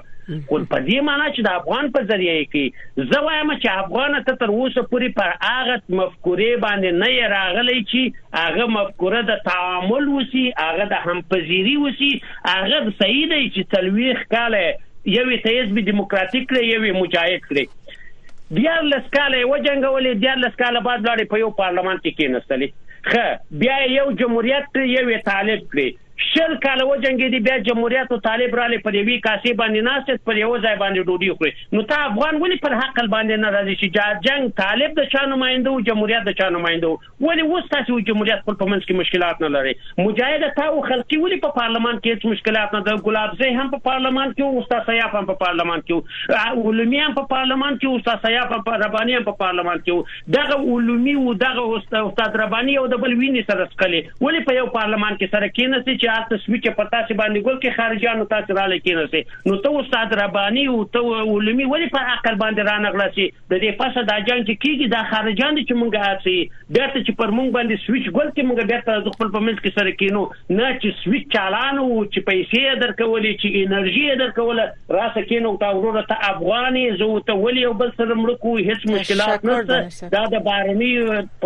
خو په دې معنی چې د افغان په ذریعہ کې زه وایم چې افغان ته تر اوسه پوری پر هغه مفکورې باندې نه راغلی چې هغه مفکوره د تعامل وسی هغه د همپذیری وسی هغه صحیح دی چې تلويخ کاله یو یې ته حزب دیموکراتیک کړې یو یې مجاهد کړې دیارلس کاله یې وجنګولې دیارلس کاله بعد لاړې په یو پارلمان کې کېنستلې ښه بیا یو جمهوریت کړې یو یې طالب کړې شل کاله وجنګېدې بیا جمهوریت او طالب رالی پر یوې کاسې باندې ناست پر یو ځای باندې ډوډۍ خوري نو تا افغان ولې پر حقل باندې نه راځي چې جنګ طالب د چا نماینده او جمهوریت د چا نماینده ولی اوس تاسی او جمهوریت خپل په منځ کی مشکلات نه لری مجاهده تا او خلقی ولی په پارلمان کی هیڅ مشکلات نه ده ګلاب زی هم په پارلمان کی او استاد سیاف هم په پارلمان کی او علمی هم په پارلمان کی او استاد سیاف هم ربانی هم په پارلمان کی او دغه علمی او دغه استاد ربانی او د بل وینی سره سکلی ولی په یو پارلمان کی سره کینسی چې هلته سویچ په تاسی باندې ګل کی خارجانو تاسی رالی کینسی نو ته استاد ربانی او ته علمی ولی په عقل باندې رانغلسی د دې پسه دا جنګ چې کېږي دا خارجان دي چې مونږ هڅي بیرته چې پر مونږ باندې سویچ ګل کې مونږ بیرته د خپل په منځ کې سره کینو نه چې سویچ چالان وو چې پیسې یې درکولې چې انرژي یې درکوله راسه کینو تا وروره ته افغان یې زه ته ولې یو بل سره مړ کوو هیڅ مشکلات نشته دا د بارني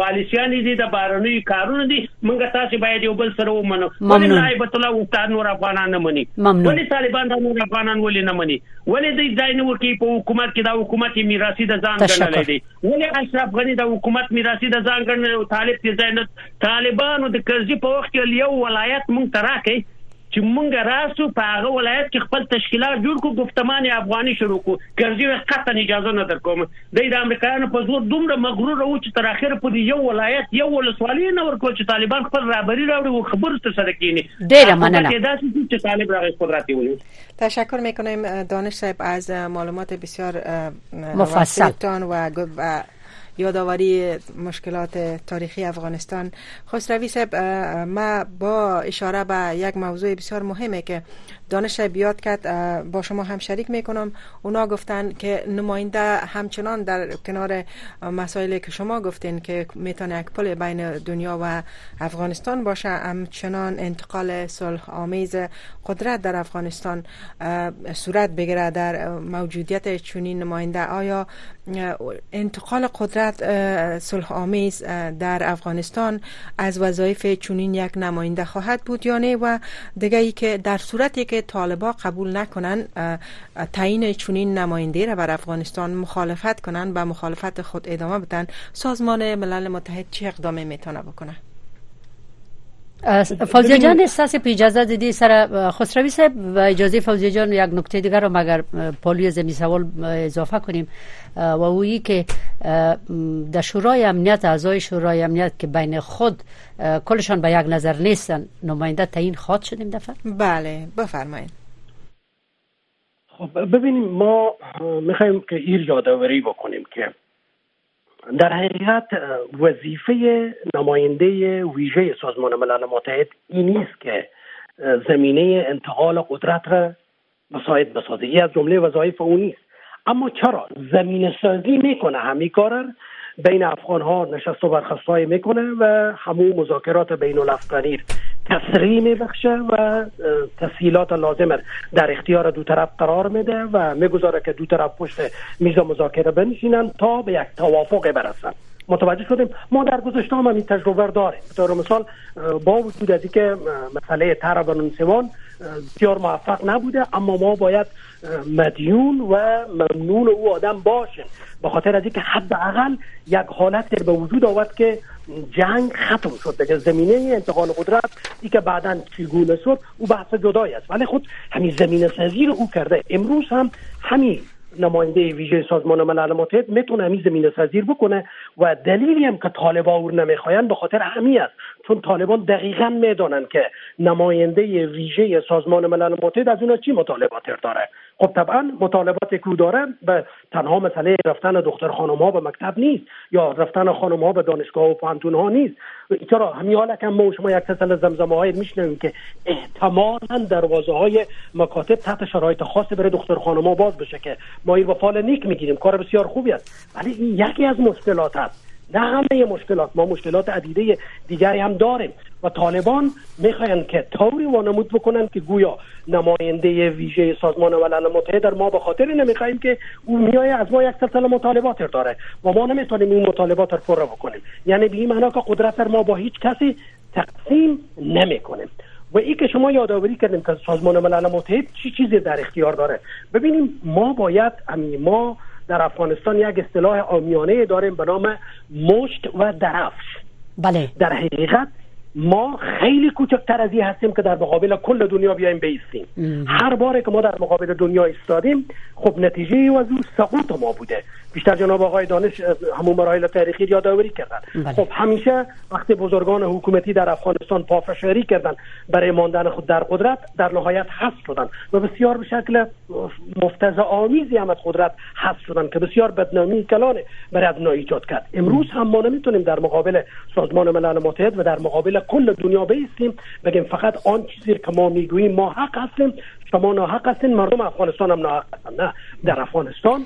پالیسيان دي د بارني کارونه دي مونږ تاسو باید یو بل سره ومنو ولې نایب الله وستان نور افغانان نه مني ولې طالبان نور افغانان ولې نه مني ولې دوی ځای نه ورکي په حکومت کې دا حکومت یې میراثي د ځان ګڼلی دی ولې اشرف غني د حکومت میراثي د ځان ګڼلی او طالب ته ځای نه طالبانو د کرزي په وخت کې یو ولایت مونږ ته راکړي چې مونږ راسو په هغه ولایت کې خپل تشکیلات جوړ کو گفتمان افغاني شروع کو کرزي قطعا اجازه نه درکوم د امریکایانو په زور دومره مغرور وو چې تر اخر په یو ولایت یو ولسوالي نه ورکو چې طالبان خپل رابري راوړي او خبرو ته سره کینی ډیره مننه چې طالب راغی قدرت ولې تشکر میکنیم دانش صاحب از معلومات بسیار مفصل و یادآوری مشکلات تاریخی افغانستان خسروی صاحب ما با اشاره به یک موضوع بسیار مهمه که دانش بیاد کرد با شما هم شریک میکنم اونا گفتن که نماینده همچنان در کنار مسائلی که شما گفتین که میتونه یک پل بین دنیا و افغانستان باشه همچنان انتقال صلح آمیز قدرت در افغانستان صورت بگیره در موجودیت چنین نماینده آیا انتقال قدرت صلح آمیز در افغانستان از وظایف چنین یک نماینده خواهد بود یا نه و دیگه ای که در صورتی که طالبا قبول نکنن تعیین چنین نماینده را بر افغانستان مخالفت کنند به مخالفت خود ادامه بدن سازمان ملل متحد چه اقدامی میتونه بکنه فوزیه جان احساس په اجازه د دې سره خسروی صاحب اجازه فوزیه جان یک نکته دیگر رو مگر پالی زمین سوال اضافه کنیم و اویی که در شورای امنیت اعضای شورای امنیت که بین خود کلشان به یک نظر نیستن نماینده تعیین خواد شدیم دفعه بله بفرمایید خب ببینیم ما میخوایم که ایر یادآوری بکنیم که در حقیقت وظیفه نماینده ویژه سازمان ملل متحد این نیست که زمینه انتقال قدرت را مساعد بسازه ای از جمله وظایف او نیست اما چرا زمینه سازی میکنه همین کار بین افغان ها نشست و برخواست میکنه و همون مذاکرات بین الافغانی تسریع میبخشه و تسهیلات لازم در اختیار دو طرف قرار میده و میگذاره که دو طرف پشت میز مذاکره بنشینن تا به یک توافق برسن متوجه شدیم ما در گذشته هم این تجربه داریم به مثال با وجود از اینکه مسئله طرح بنونسوان بسیار موفق نبوده اما ما باید مدیون و ممنون او آدم باشیم به خاطر از اینکه حداقل یک حالت به وجود آورد که جنگ ختم شد دیگه زمینه انتقال قدرت ای که بعدا چگونه شد او بحث جدای است ولی خود همین زمینه سازی رو او کرده امروز هم همین نماینده ویژه سازمان ملل متحد میتونه همین زمینه سازیر بکنه و دلیلی هم که طالبا او نمیخواین به خاطر همی است چون طالبان دقیقا میدانند که نماینده ویژه سازمان ملل متحد از اونها چی مطالباتر داره خب طبعا مطالبات که داره به تنها مسئله رفتن دختر خانم ها به مکتب نیست یا رفتن خانم ها به دانشگاه و پانتون ها نیست چرا همین حالا که ما و شما یک سلسله زمزمه های میشنویم که احتمالا دروازه های مکاتب تحت شرایط خاصی برای دختر خانم ها باز بشه که ما این فال نیک میگیریم کار بسیار خوبی است ولی این یکی از مشکلات است نه همه مشکلات ما مشکلات عدیده دیگری هم داریم و طالبان میخواین که طوری وانمود بکنن که گویا نماینده ویژه سازمان ملل متحد ما به خاطر نمیخوایم که او میای از ما یک سلسله مطالبات داره و ما نمیتونیم این مطالبات رو پر بکنیم یعنی به این معنا که قدرت ما با هیچ کسی تقسیم نمیکنیم و ای که شما یادآوری کردیم که سازمان ملل متحد چی چیزی در اختیار داره ببینیم ما باید امی ما در افغانستان یک اصطلاح آمیانه داریم به نام مشت و درفش بله در حقیقت ما خیلی کوچکتر از این هستیم که در مقابل کل دنیا بیایم بیستیم هر باری که ما در مقابل دنیا ایستادیم خب نتیجه وضع سقوط ما بوده بیشتر جناب آقای دانش همون مراحل تاریخی یادآوری کردن بله. خب همیشه وقتی بزرگان حکومتی در افغانستان پافشاری کردن برای ماندن خود در قدرت در نهایت حذف شدن و بسیار به شکل مفتز آمیزی هم از قدرت حذف شدن که بسیار بدنامی کلانه برای ابنا ایجاد کرد امروز هم ما نمیتونیم در مقابل سازمان ملل متحد و در مقابل کل دنیا بیستیم بگیم فقط آن چیزی که ما میگوییم ما حق هستیم شما ناحق هستین مردم افغانستان هم ناحق هستند نه در افغانستان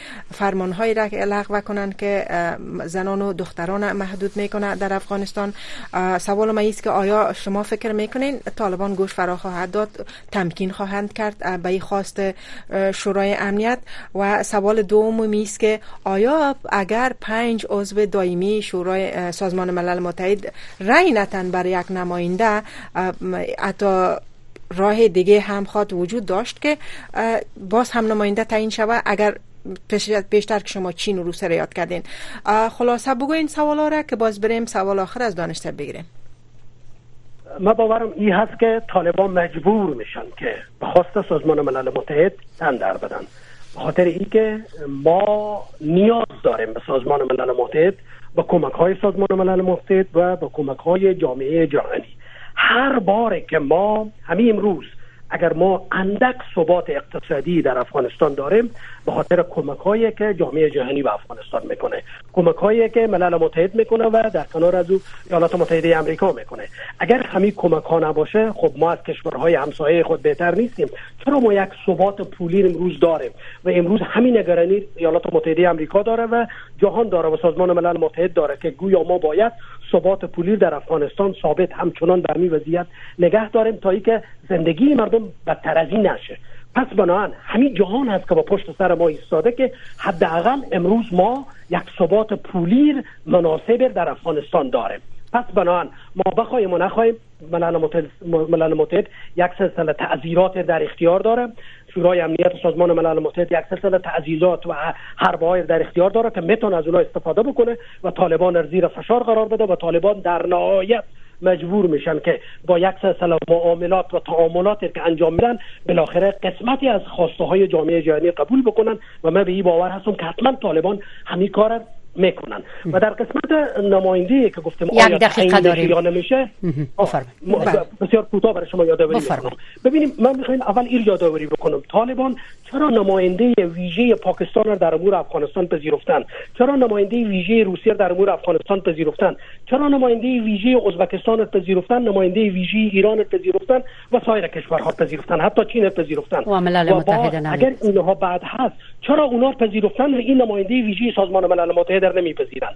فرمانهایی را لغو کنند که زنان و دختران محدود میکنه در افغانستان سوال ما است که آیا شما فکر میکنین طالبان گوش فرا خواهد داد تمکین خواهند کرد به خواست شورای امنیت و سوال دوم است که آیا اگر پنج عضو دائمی شورای سازمان ملل متحد رای نتن برای یک نماینده حتی راه دیگه هم خواد وجود داشت که باز هم نماینده تعیین شود اگر پیشتر که شما چین و روسیه را یاد کردین خلاصه بگو این سوالا را که باز بریم سوال آخر از دانشتر بگیریم ما باورم این هست که طالبان مجبور میشن که به خواست سازمان ملل متحد تن در بدن به خاطر این که ما نیاز داریم به سازمان ملل متحد به کمک های سازمان ملل متحد و به کمک های جامعه جهانی هر بار که ما همین امروز اگر ما اندک ثبات اقتصادی در افغانستان داریم به خاطر کمک هایی که جامعه جهانی به افغانستان میکنه کمک هایی که ملل متحد میکنه و در کنار از او ایالات متحده آمریکا میکنه اگر همین کمک ها نباشه خب ما از کشورهای همسایه خود بهتر نیستیم چرا ما یک ثبات پولی امروز داریم و امروز همین نگرانی ایالات متحده آمریکا داره و جهان داره و سازمان ملل متحد داره که گویا ما باید ثبات پولی در افغانستان ثابت همچنان به همین وضعیت نگه داریم تا ای که زندگی مردم بدتر از این نشه پس بناهن همین جهان هست که با پشت سر ما ایستاده که حداقل امروز ما یک ثبات پولی مناسب در افغانستان داریم پس بناهن ما بخوایم و نخواهیم ملل متحد یک سلسله تعذیرات در اختیار داره شورای امنیت سازمان ملل متحد یک سلسله تعزیزات و حربه های در اختیار داره که میتونه از اونها استفاده بکنه و طالبان را زیر فشار قرار بده و طالبان در نهایت مجبور میشن که با یک سلسله معاملات و تعاملاتی که انجام میدن بالاخره قسمتی از خواسته های جامعه جهانی قبول بکنن و من به این باور هستم که حتما طالبان همین کار میکنن و در قسمت نماینده که گفتم یک دقیقه داریم یا نمیشه بله. بسیار کوتاه برای شما یادآوری میکنم ببینیم من میخوایم اول این یادآوری بکنم طالبان چرا نماینده ویژه پاکستان در امور افغانستان پذیرفتن چرا نماینده ویژه روسیه در امور افغانستان پذیرفتن چرا نماینده ویژه ازبکستان پذیرفتن نماینده ویژه ایران پذیرفتن و سایر کشورها پذیرفتن حتی چین پذیرفتن و اگر اینها بعد هست چرا اونا پذیرفتن و این نماینده ویژه سازمان ملل متحد در نمیپذیرند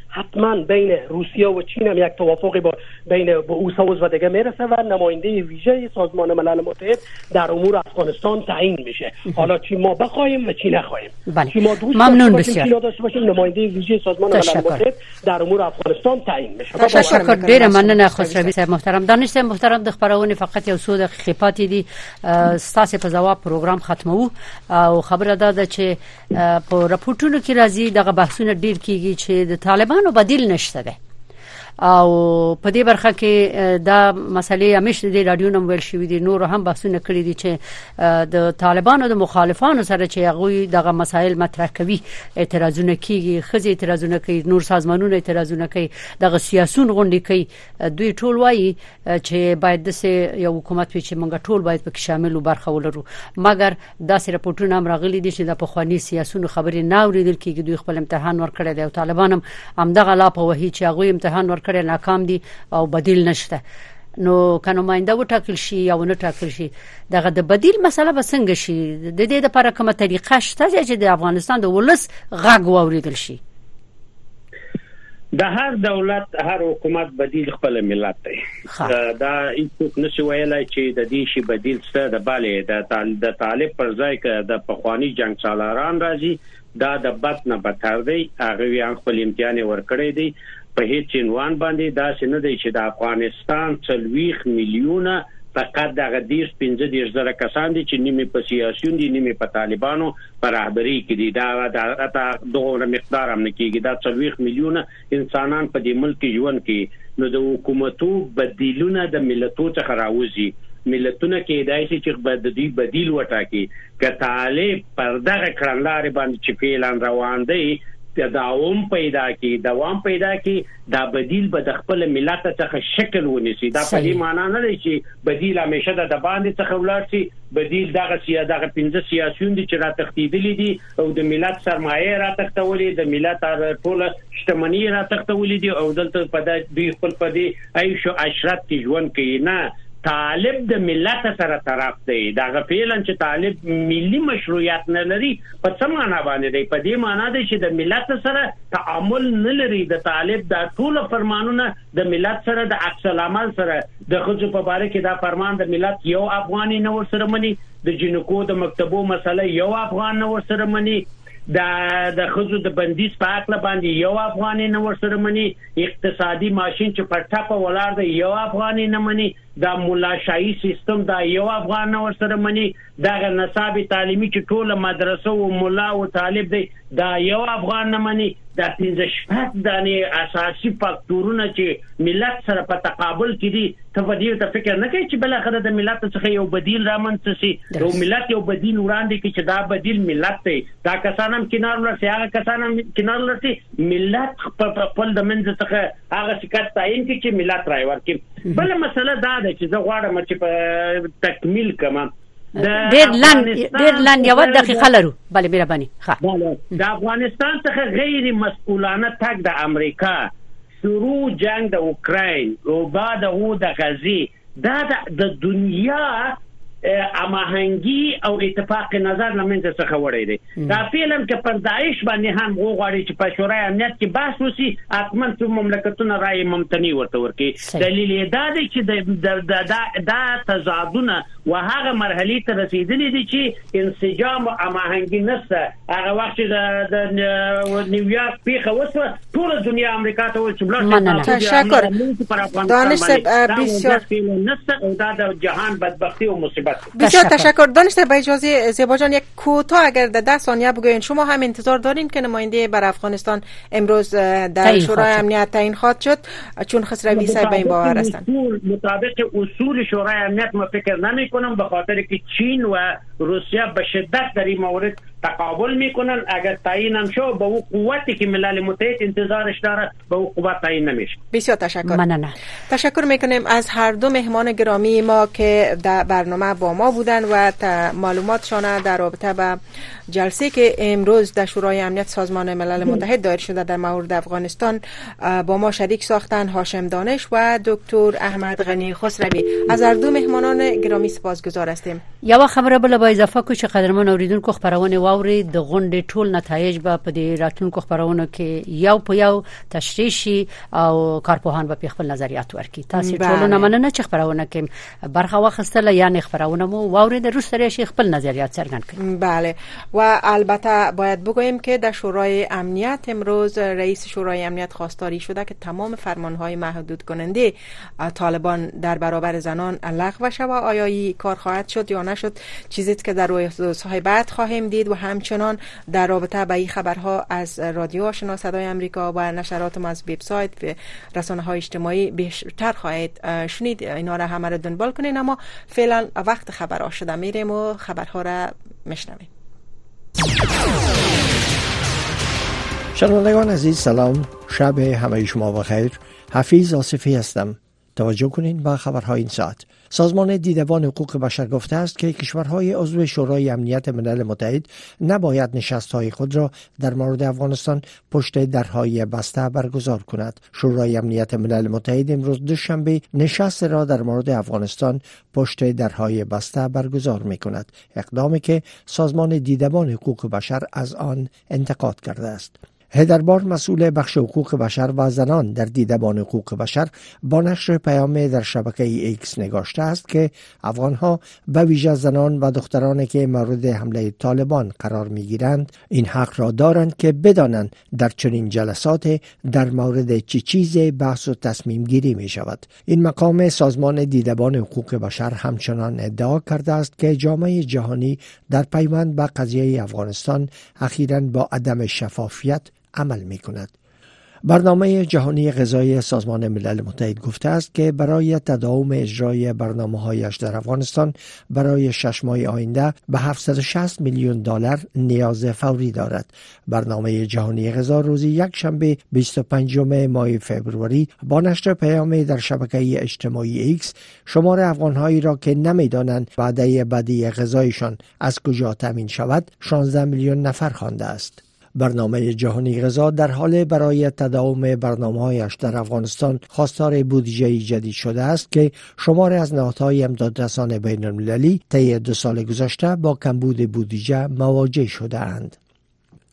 حتما بین روسیه و چین هم یک توافق با بین او سوز و دیگه میرسه و نماینده ویژه سازمان ملل متحد در امور افغانستان تعیین میشه حالا چی ما بخوایم و چی نخواهیم بله. چی ما دوست ممنون بسیار داشته باشیم نماینده ویژه سازمان ملل متحد در امور افغانستان تعیین میشه تشکر ډیر مننه خسروی صاحب محترم دانش صاحب محترم د خبرونه فقط یو سود دقیقې پاتې دي ستاسو په جواب پروګرام ختمو او خبره ده چې په راپورټونو کې راځي دغه بحثونه ډیر کیږي چې د طالبانو بدیل نشته ده او په دې برخه کې دا مسلې همیش د رادیو نوم ویل شوې دي نور هم بحثونه کړی دي چې د طالبانو د مخالفانو سره چې هغه دغه مسایل مطرح کوي اعتراضونه کوي خزي اعتراضونه کوي نور سازمانونه اعتراضونه کوي دغه سیاسيون غونډي کوي دوی ټول وایي چې باید د سه یو حکومت وي چې موږ ټول باید پکې شامل او برخه ولرو مګر دا سه رپورټونه هم راغلي دي چې د پخوانی سیاسونو خبرې نه اوریدل کیږي دوی خپل امتحان ورکړی دی او طالبان هم همدغه لا په وهي چې هغه امتحان ورکړی ناکام دي او بدیل نشته نو کنه ماینده و ټاکل شي یا ونه ټاکل شي دغه د بدیل مسله به څنګه شي د دې لپاره کومه طریقه شته چې د افغانستان د ولس غږ واوریدل شي د هر دولت هر حکومت بدیل خپل ملت دی دا هیڅوک نشي ویلای چې د دې شي بدیل څه د بالې د د طالب پر ځای کې د پخوانی جنگ سالاران راځي دا د بد نه بتر دی هغه ویان خپل امتحان ورکړی دی په هیڅ عنوان باندې دا چې نه دی چې د افغانستان څلويخ میلیونه فقط دغه 10 15 زره کسان دي چې نیمه په سیاسيون دي نیمه په طالبانو په رهبري کې دي دا د حضرت دغه مقدار هم نه کیږي دا 40 میلیونه انسانان په دې ملک کې ژوند کوي نو د حکومتو بدیلونه د ملتو څخه راوځي ملتونه کېدای شي چې د دې بدیل وټاکي که طالب پر دغه کړنلارې باندې چې فعلا روان دی تداوم پیدا کی دوام پیدا کی دا بدیل به د خپل ملت څخه شکل ونیسي دا په دې معنی نه دی چې بدیل همیشه د باندې څخه ولاړ شي بدیل دغه سیا دغه پنځه سیاسیون دي چې را تښتیدلي دي او د ملت سرمایه یې را تښتولې د ملت ټوله شتمني یې را تښتولې دي او دلته په دې دوی خپل په دې عیش او عشرت کې ژوند کوي نه طالب د ملت سره طرف دی دا غفیلا چې طالب ملي مشروعیت نه لري په څه معنا باندې دی په دې معنا دی چې د ملت سره تعامل نه لري د طالب دا ټول فرمانونه د ملت سره د عکس العمل سره د ښځو په باره کې دا فرمان د ملت یو افغان یې نه ورسره مني، د جینکو د مکتبو مسله یو افغان نه ورسره مني، د د ښځو د بندیز په حقله باندې یو افغان یې نه ورسره مني، اقتصادي ماشین چې پر ټپه ولاړ دی یو افغان یې نه مني، دا ملاشاهي سیستم دا یو افغان نه ورسره مني، دغه نصاب تعلیمي چې ټوله مدرسه او مولا او طالب دی دا یو افغان نه مني دا پنځه شپږ دانې اساسي فاکتورونه چې ملت سره په تقابل کې دي ته په دې ته فکر نه کوي چې بل خره د ملت څخه یو بدیل رامنځته شي یو ملت یو بدیل وړاندې کوي چې دا بدیل ملت دی دا کسان هم کینار لري هغه کسان هم کینار لري ملت په خپل د منځ څخه هغه شکایت تعین کوي چې ملت راي ورکړي بل مسله دا ده چې زه غواړم چې په تکمیل کما ډېر لاند ډېر لاند یو دقیقه لرو بله مهرباني ښه د افغانستان څخه غیر مسؤلانه تک د امریکا شروع جنگ د اوکراین او بعد هو د غزي دا د دنیا اماهنګي او اتفاق نظر لمنځه څخه وړي دي دا فعلا که پر داعش باندې هم وغواړي چې په شورای امنیت کې بحث وسی حتما څو مملکتونه رائے ممتنع ورته ورکي دلیل یې دا دی چې د د دا دا تضادونه وهغه مرحله ته رسیدلې دي چې انسجام او هماهنګي نشته هغه وخت چې د نیویارک پیخه وسوه ټول دنیا امریکا ته ول چې بلل تشکر دانش صاحب بسیار نشته او دا د جهان بدبختی او مصیبت بسیار تشکر دانش صاحب اجازه زیبا جان یک کوتاه اگر در ده ثانیه بگوین شما هم انتظار دارین که نماینده بر افغانستان امروز در شورای امنیت تعیین خواهد شد چون خسروی سر به این باور هستند مطابق اصول شورای امنیت ما فکر نمی کنم به خاطر که چین و روسیه به شدت در این مورد تقابل میکنن اگر تعیین هم شو به او قوتی که ملل متحد انتظارش دارد به او قوت تعیین نمیشه بسیار تشکر مننه تشکر میکنیم از هر دو مهمان گرامی ما که در برنامه با ما بودن و معلوماتشان در رابطه به جلسه که امروز در شورای امنیت سازمان ملل متحد دایر شده در مورد افغانستان با ما شریک ساختن هاشم دانش و دکتر احمد غنی خسروی از هر دو مهمانان گرامی سپاسگزار هستیم یوه خبره بل به اضافه کو چې قدرمن اوریدونکو خبرونه واوري د غونډې ټول نتایج به په دې راتلونکو خبرونو کې یو په یو تشریح شي او کارپوهان به خپل نظریات ورکړي تاسو ټول نه مننه چې خبرونه کې برخه واخیستله یعنی خبرونه مو واوري د روس سره شي خپل نظریات څرګند کړي بله و البته باید بگویم که در شورای امنیت امروز رئیس شورای امنیت خواستاری شده که تمام فرمانهای محدود کننده طالبان در برابر زنان لغو و آیا ای کار خواهد شد یا نشد چیزی که در روزهای بعد خواهیم دید و همچنان در رابطه به این خبرها از رادیو آشنا صدای آمریکا و نشرات ما از وبسایت و رسانه های اجتماعی بیشتر خواهید شنید اینا را همه را دنبال کنید. اما فعلا وقت خبرها شده میریم و خبرها را شنوندگان عزیز سلام شب همه شما بخیر حفیظ آصفی هستم توجه کنید به خبرهای این ساعت سازمان دیدبان حقوق بشر گفته است که کشورهای عضو شورای امنیت ملل متحد نباید نشستهای خود را در مورد افغانستان پشت درهای بسته برگزار کند شورای امنیت ملل متحد امروز دوشنبه نشست را در مورد افغانستان پشت درهای بسته برگزار می کند اقدامی که سازمان دیدبان حقوق بشر از آن انتقاد کرده است هدربار مسئول بخش حقوق بشر و زنان در دیدبان حقوق بشر با نشر پیام در شبکه ایکس نگاشته است که افغانها و ویژه زنان و دخترانی که مورد حمله طالبان قرار گیرند این حق را دارند که بدانند در چنین جلسات در مورد چه چیز بحث و تصمیم گیری می شود این مقام سازمان دیدبان حقوق بشر همچنان ادعا کرده است که جامعه جهانی در پیوند به قضیه افغانستان اخیرا با عدم شفافیت عمل می کند. برنامه جهانی غذای سازمان ملل متحد گفته است که برای تداوم اجرای برنامه هایش در افغانستان برای شش ماه آینده به 760 میلیون دلار نیاز فوری دارد. برنامه جهانی غذا روزی یک شنبه 25 ماه فبروری با نشر پیامی در شبکه اجتماعی ایکس شمار افغانهایی را که نمیدانند وعده بدی غذایشان از کجا تامین شود 16 میلیون نفر خوانده است. برنامه جهانی غذا در حال برای تداوم هایش در افغانستان خواستار بودجه جدید شده است که شمار از نهادهای امدادرسان بین المللی طی دو سال گذشته با کمبود بودجه مواجه شده اند.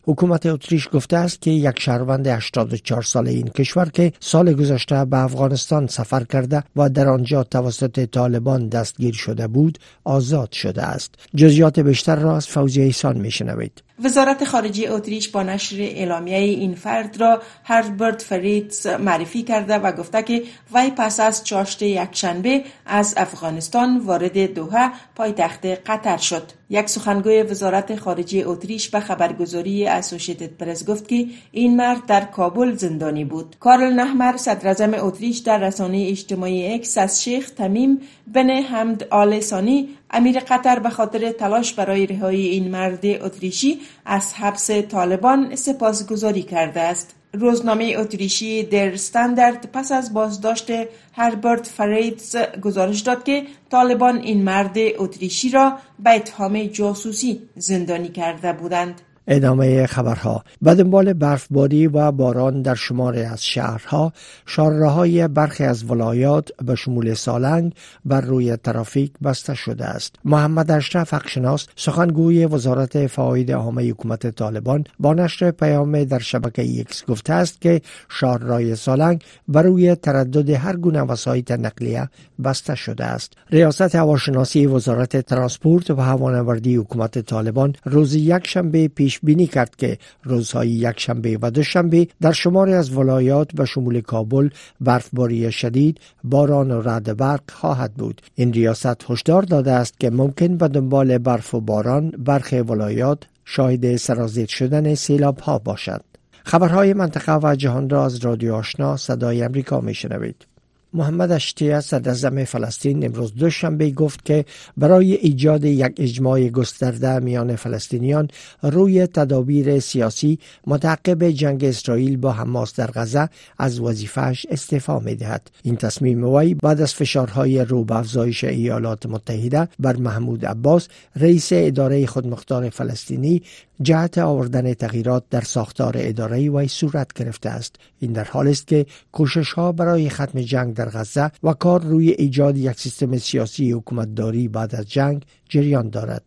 حکومت اتریش گفته است که یک شهروند 84 ساله این کشور که سال گذشته به افغانستان سفر کرده و در آنجا توسط طالبان دستگیر شده بود آزاد شده است جزیات بیشتر را از فوزی ایسان میشنوید وزارت خارجه اتریش با نشر اعلامیه این فرد را هربرت فریتز معرفی کرده و گفته که وی پس از چاشت یکشنبه از افغانستان وارد دوحه پایتخت قطر شد یک سخنگوی وزارت خارجه اتریش به خبرگزاری اسوشیتد پرس گفت که این مرد در کابل زندانی بود کارل نحمر صدر اتریش در رسانه اجتماعی اکس از شیخ تمیم بن حمد آل سانی، امیر قطر به خاطر تلاش برای رهایی این مرد اتریشی از حبس طالبان سپاسگزاری کرده است. روزنامه اتریشی در ستندرد پس از بازداشت هربرت فریدز گزارش داد که طالبان این مرد اتریشی را به اتهام جاسوسی زندانی کرده بودند. ادامه خبرها و دنبال برفباری و باران در شماره از شهرها های برخی از ولایات به شمول سالنگ بر روی ترافیک بسته شده است محمد اشرف حقشناس سخنگوی وزارت فواید عامه حکومت طالبان با نشر پیام در شبکه ایکس گفته است که شاررای سالنگ بر روی تردد هر گونه وسایط نقلیه بسته شده است ریاست هواشناسی وزارت ترانسپورت و هوانوردی حکومت طالبان روز یکشنبه پیش پیش بینی کرد که روزهای یکشنبه و دوشنبه در شماری از ولایات به شمول کابل برفباری شدید باران و رد برق خواهد بود این ریاست هشدار داده است که ممکن به دنبال برف و باران برخی ولایات شاهد سرازیر شدن سیلاب ها باشد خبرهای منطقه و جهان را از رادیو آشنا صدای امریکا می شنوید. محمد اشتیه صدر فلسطین امروز دوشنبه گفت که برای ایجاد یک اجماع گسترده میان فلسطینیان روی تدابیر سیاسی متعقب جنگ اسرائیل با حماس در غزه از وظیفهش استعفا می‌دهد. این تصمیم وی بعد از فشارهای رو به افزایش ایالات متحده بر محمود عباس رئیس اداره خودمختار فلسطینی جهت آوردن تغییرات در ساختار اداره وی صورت گرفته است این در حال است که کوشش ها برای ختم جنگ در غزه و کار روی ایجاد یک سیستم سیاسی حکومتداری بعد از جنگ جریان دارد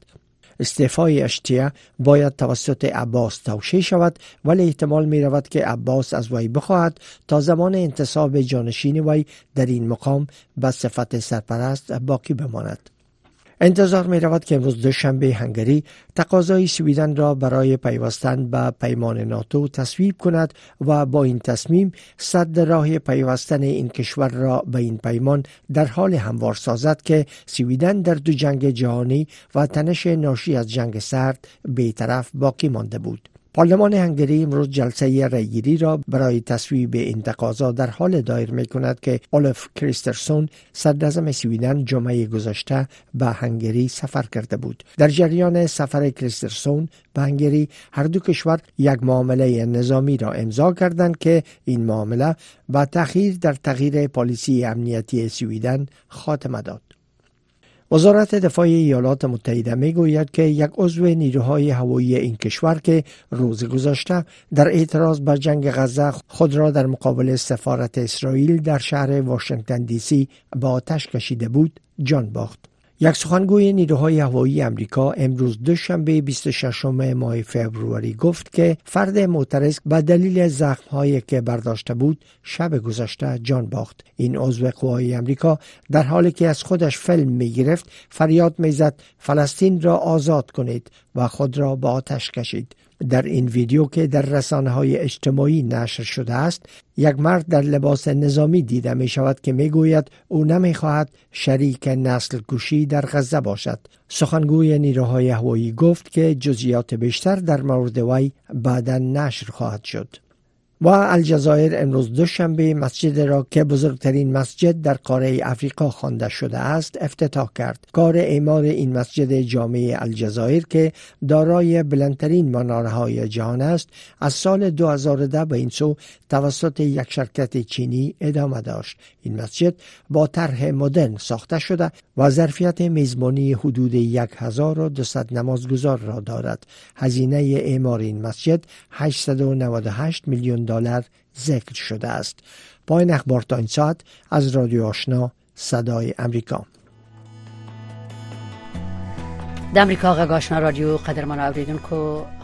استعفای اشتیه باید توسط عباس توشی شود ولی احتمال می رود که عباس از وی بخواهد تا زمان انتصاب جانشین وی در این مقام به صفت سرپرست باقی بماند انتظار می رود که امروز دوشنبه هنگری تقاضای سویدن را برای پیوستن به پیمان ناتو تصویب کند و با این تصمیم صد راه پیوستن این کشور را به این پیمان در حال هموار سازد که سویدن در دو جنگ جهانی و تنش ناشی از جنگ سرد بیطرف باقی مانده بود. پارلمان هنگری امروز جلسه رأیگیری را برای تصویب این تقاضا در حال دایر می کند که اولف کریسترسون صدرزم سویدن جمعه گذشته به هنگری سفر کرده بود در جریان سفر کریسترسون به هنگری هر دو کشور یک معامله نظامی را امضا کردند که این معامله با تأخیر در تغییر پالیسی امنیتی سویدن خاتمه داد وزارت دفاع ایالات متحده می گوید که یک عضو نیروهای هوایی این کشور که روز گذشته در اعتراض به جنگ غزه خود را در مقابل سفارت اسرائیل در شهر واشنگتن دی سی با آتش کشیده بود جان باخت یک سخنگوی نیروهای هوایی امریکا امروز دوشنبه 26 ماه فوریه گفت که فرد معترض به دلیل زخمهایی که برداشته بود شب گذشته جان باخت این عضو قوای امریکا در حالی که از خودش فلم می گرفت فریاد می زد فلسطین را آزاد کنید و خود را با آتش کشید در این ویدیو که در رسانه های اجتماعی نشر شده است یک مرد در لباس نظامی دیده می شود که می گوید او نمی خواهد شریک نسل کشی در غزه باشد سخنگوی نیروهای هوایی گفت که جزیات بیشتر در مورد وی بعدا نشر خواهد شد و الجزایر امروز دوشنبه مسجد را که بزرگترین مسجد در قاره افریقا خوانده شده است افتتاح کرد کار اعمار این مسجد جامعه الجزایر که دارای بلندترین مناره های جهان است از سال 2010 به این سو توسط یک شرکت چینی ادامه داشت این مسجد با طرح مدرن ساخته شده و ظرفیت میزبانی حدود 1200 نمازگزار را دارد هزینه اعمار این مسجد 898 میلیون دلار ذکر شده است با این اخبار تا این ساعت از رادیو آشنا صدای امریکا د امریکا غږ آشنا رادیو قدرمن اوریدونکو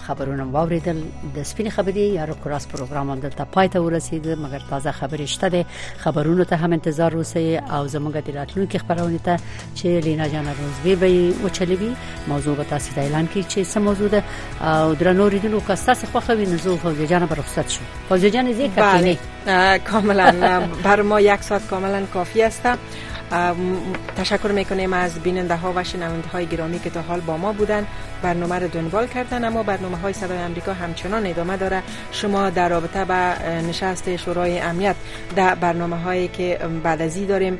خبرونه واوریدل د سپین خبرې یا رو کراس پروګرام هم دلته پای ته ورسید مګر تازه خبرې شته ده خبرونو ته هم انتظار اوسئ او زموږ د راتلونکو خبرونه ته چې لینا جان روزبی به وچلوي موضوع به تاسو ته اعلان کړي چې څه موضوع ده او درنو ریدلو که تاسو خوښه وي نو زه فوزي جان به رخصت شم فوزي جان زی کتنی کاملا بر ما یک ساعت کاملا کافی است تشکر میکنیم از بیننده ها و شنونده های گرامی که تا حال با ما بودن برنامه رو دنبال کردن اما برنامه های صدای امریکا همچنان ادامه داره شما در رابطه به نشست شورای امنیت در برنامه هایی که بعد ازی داریم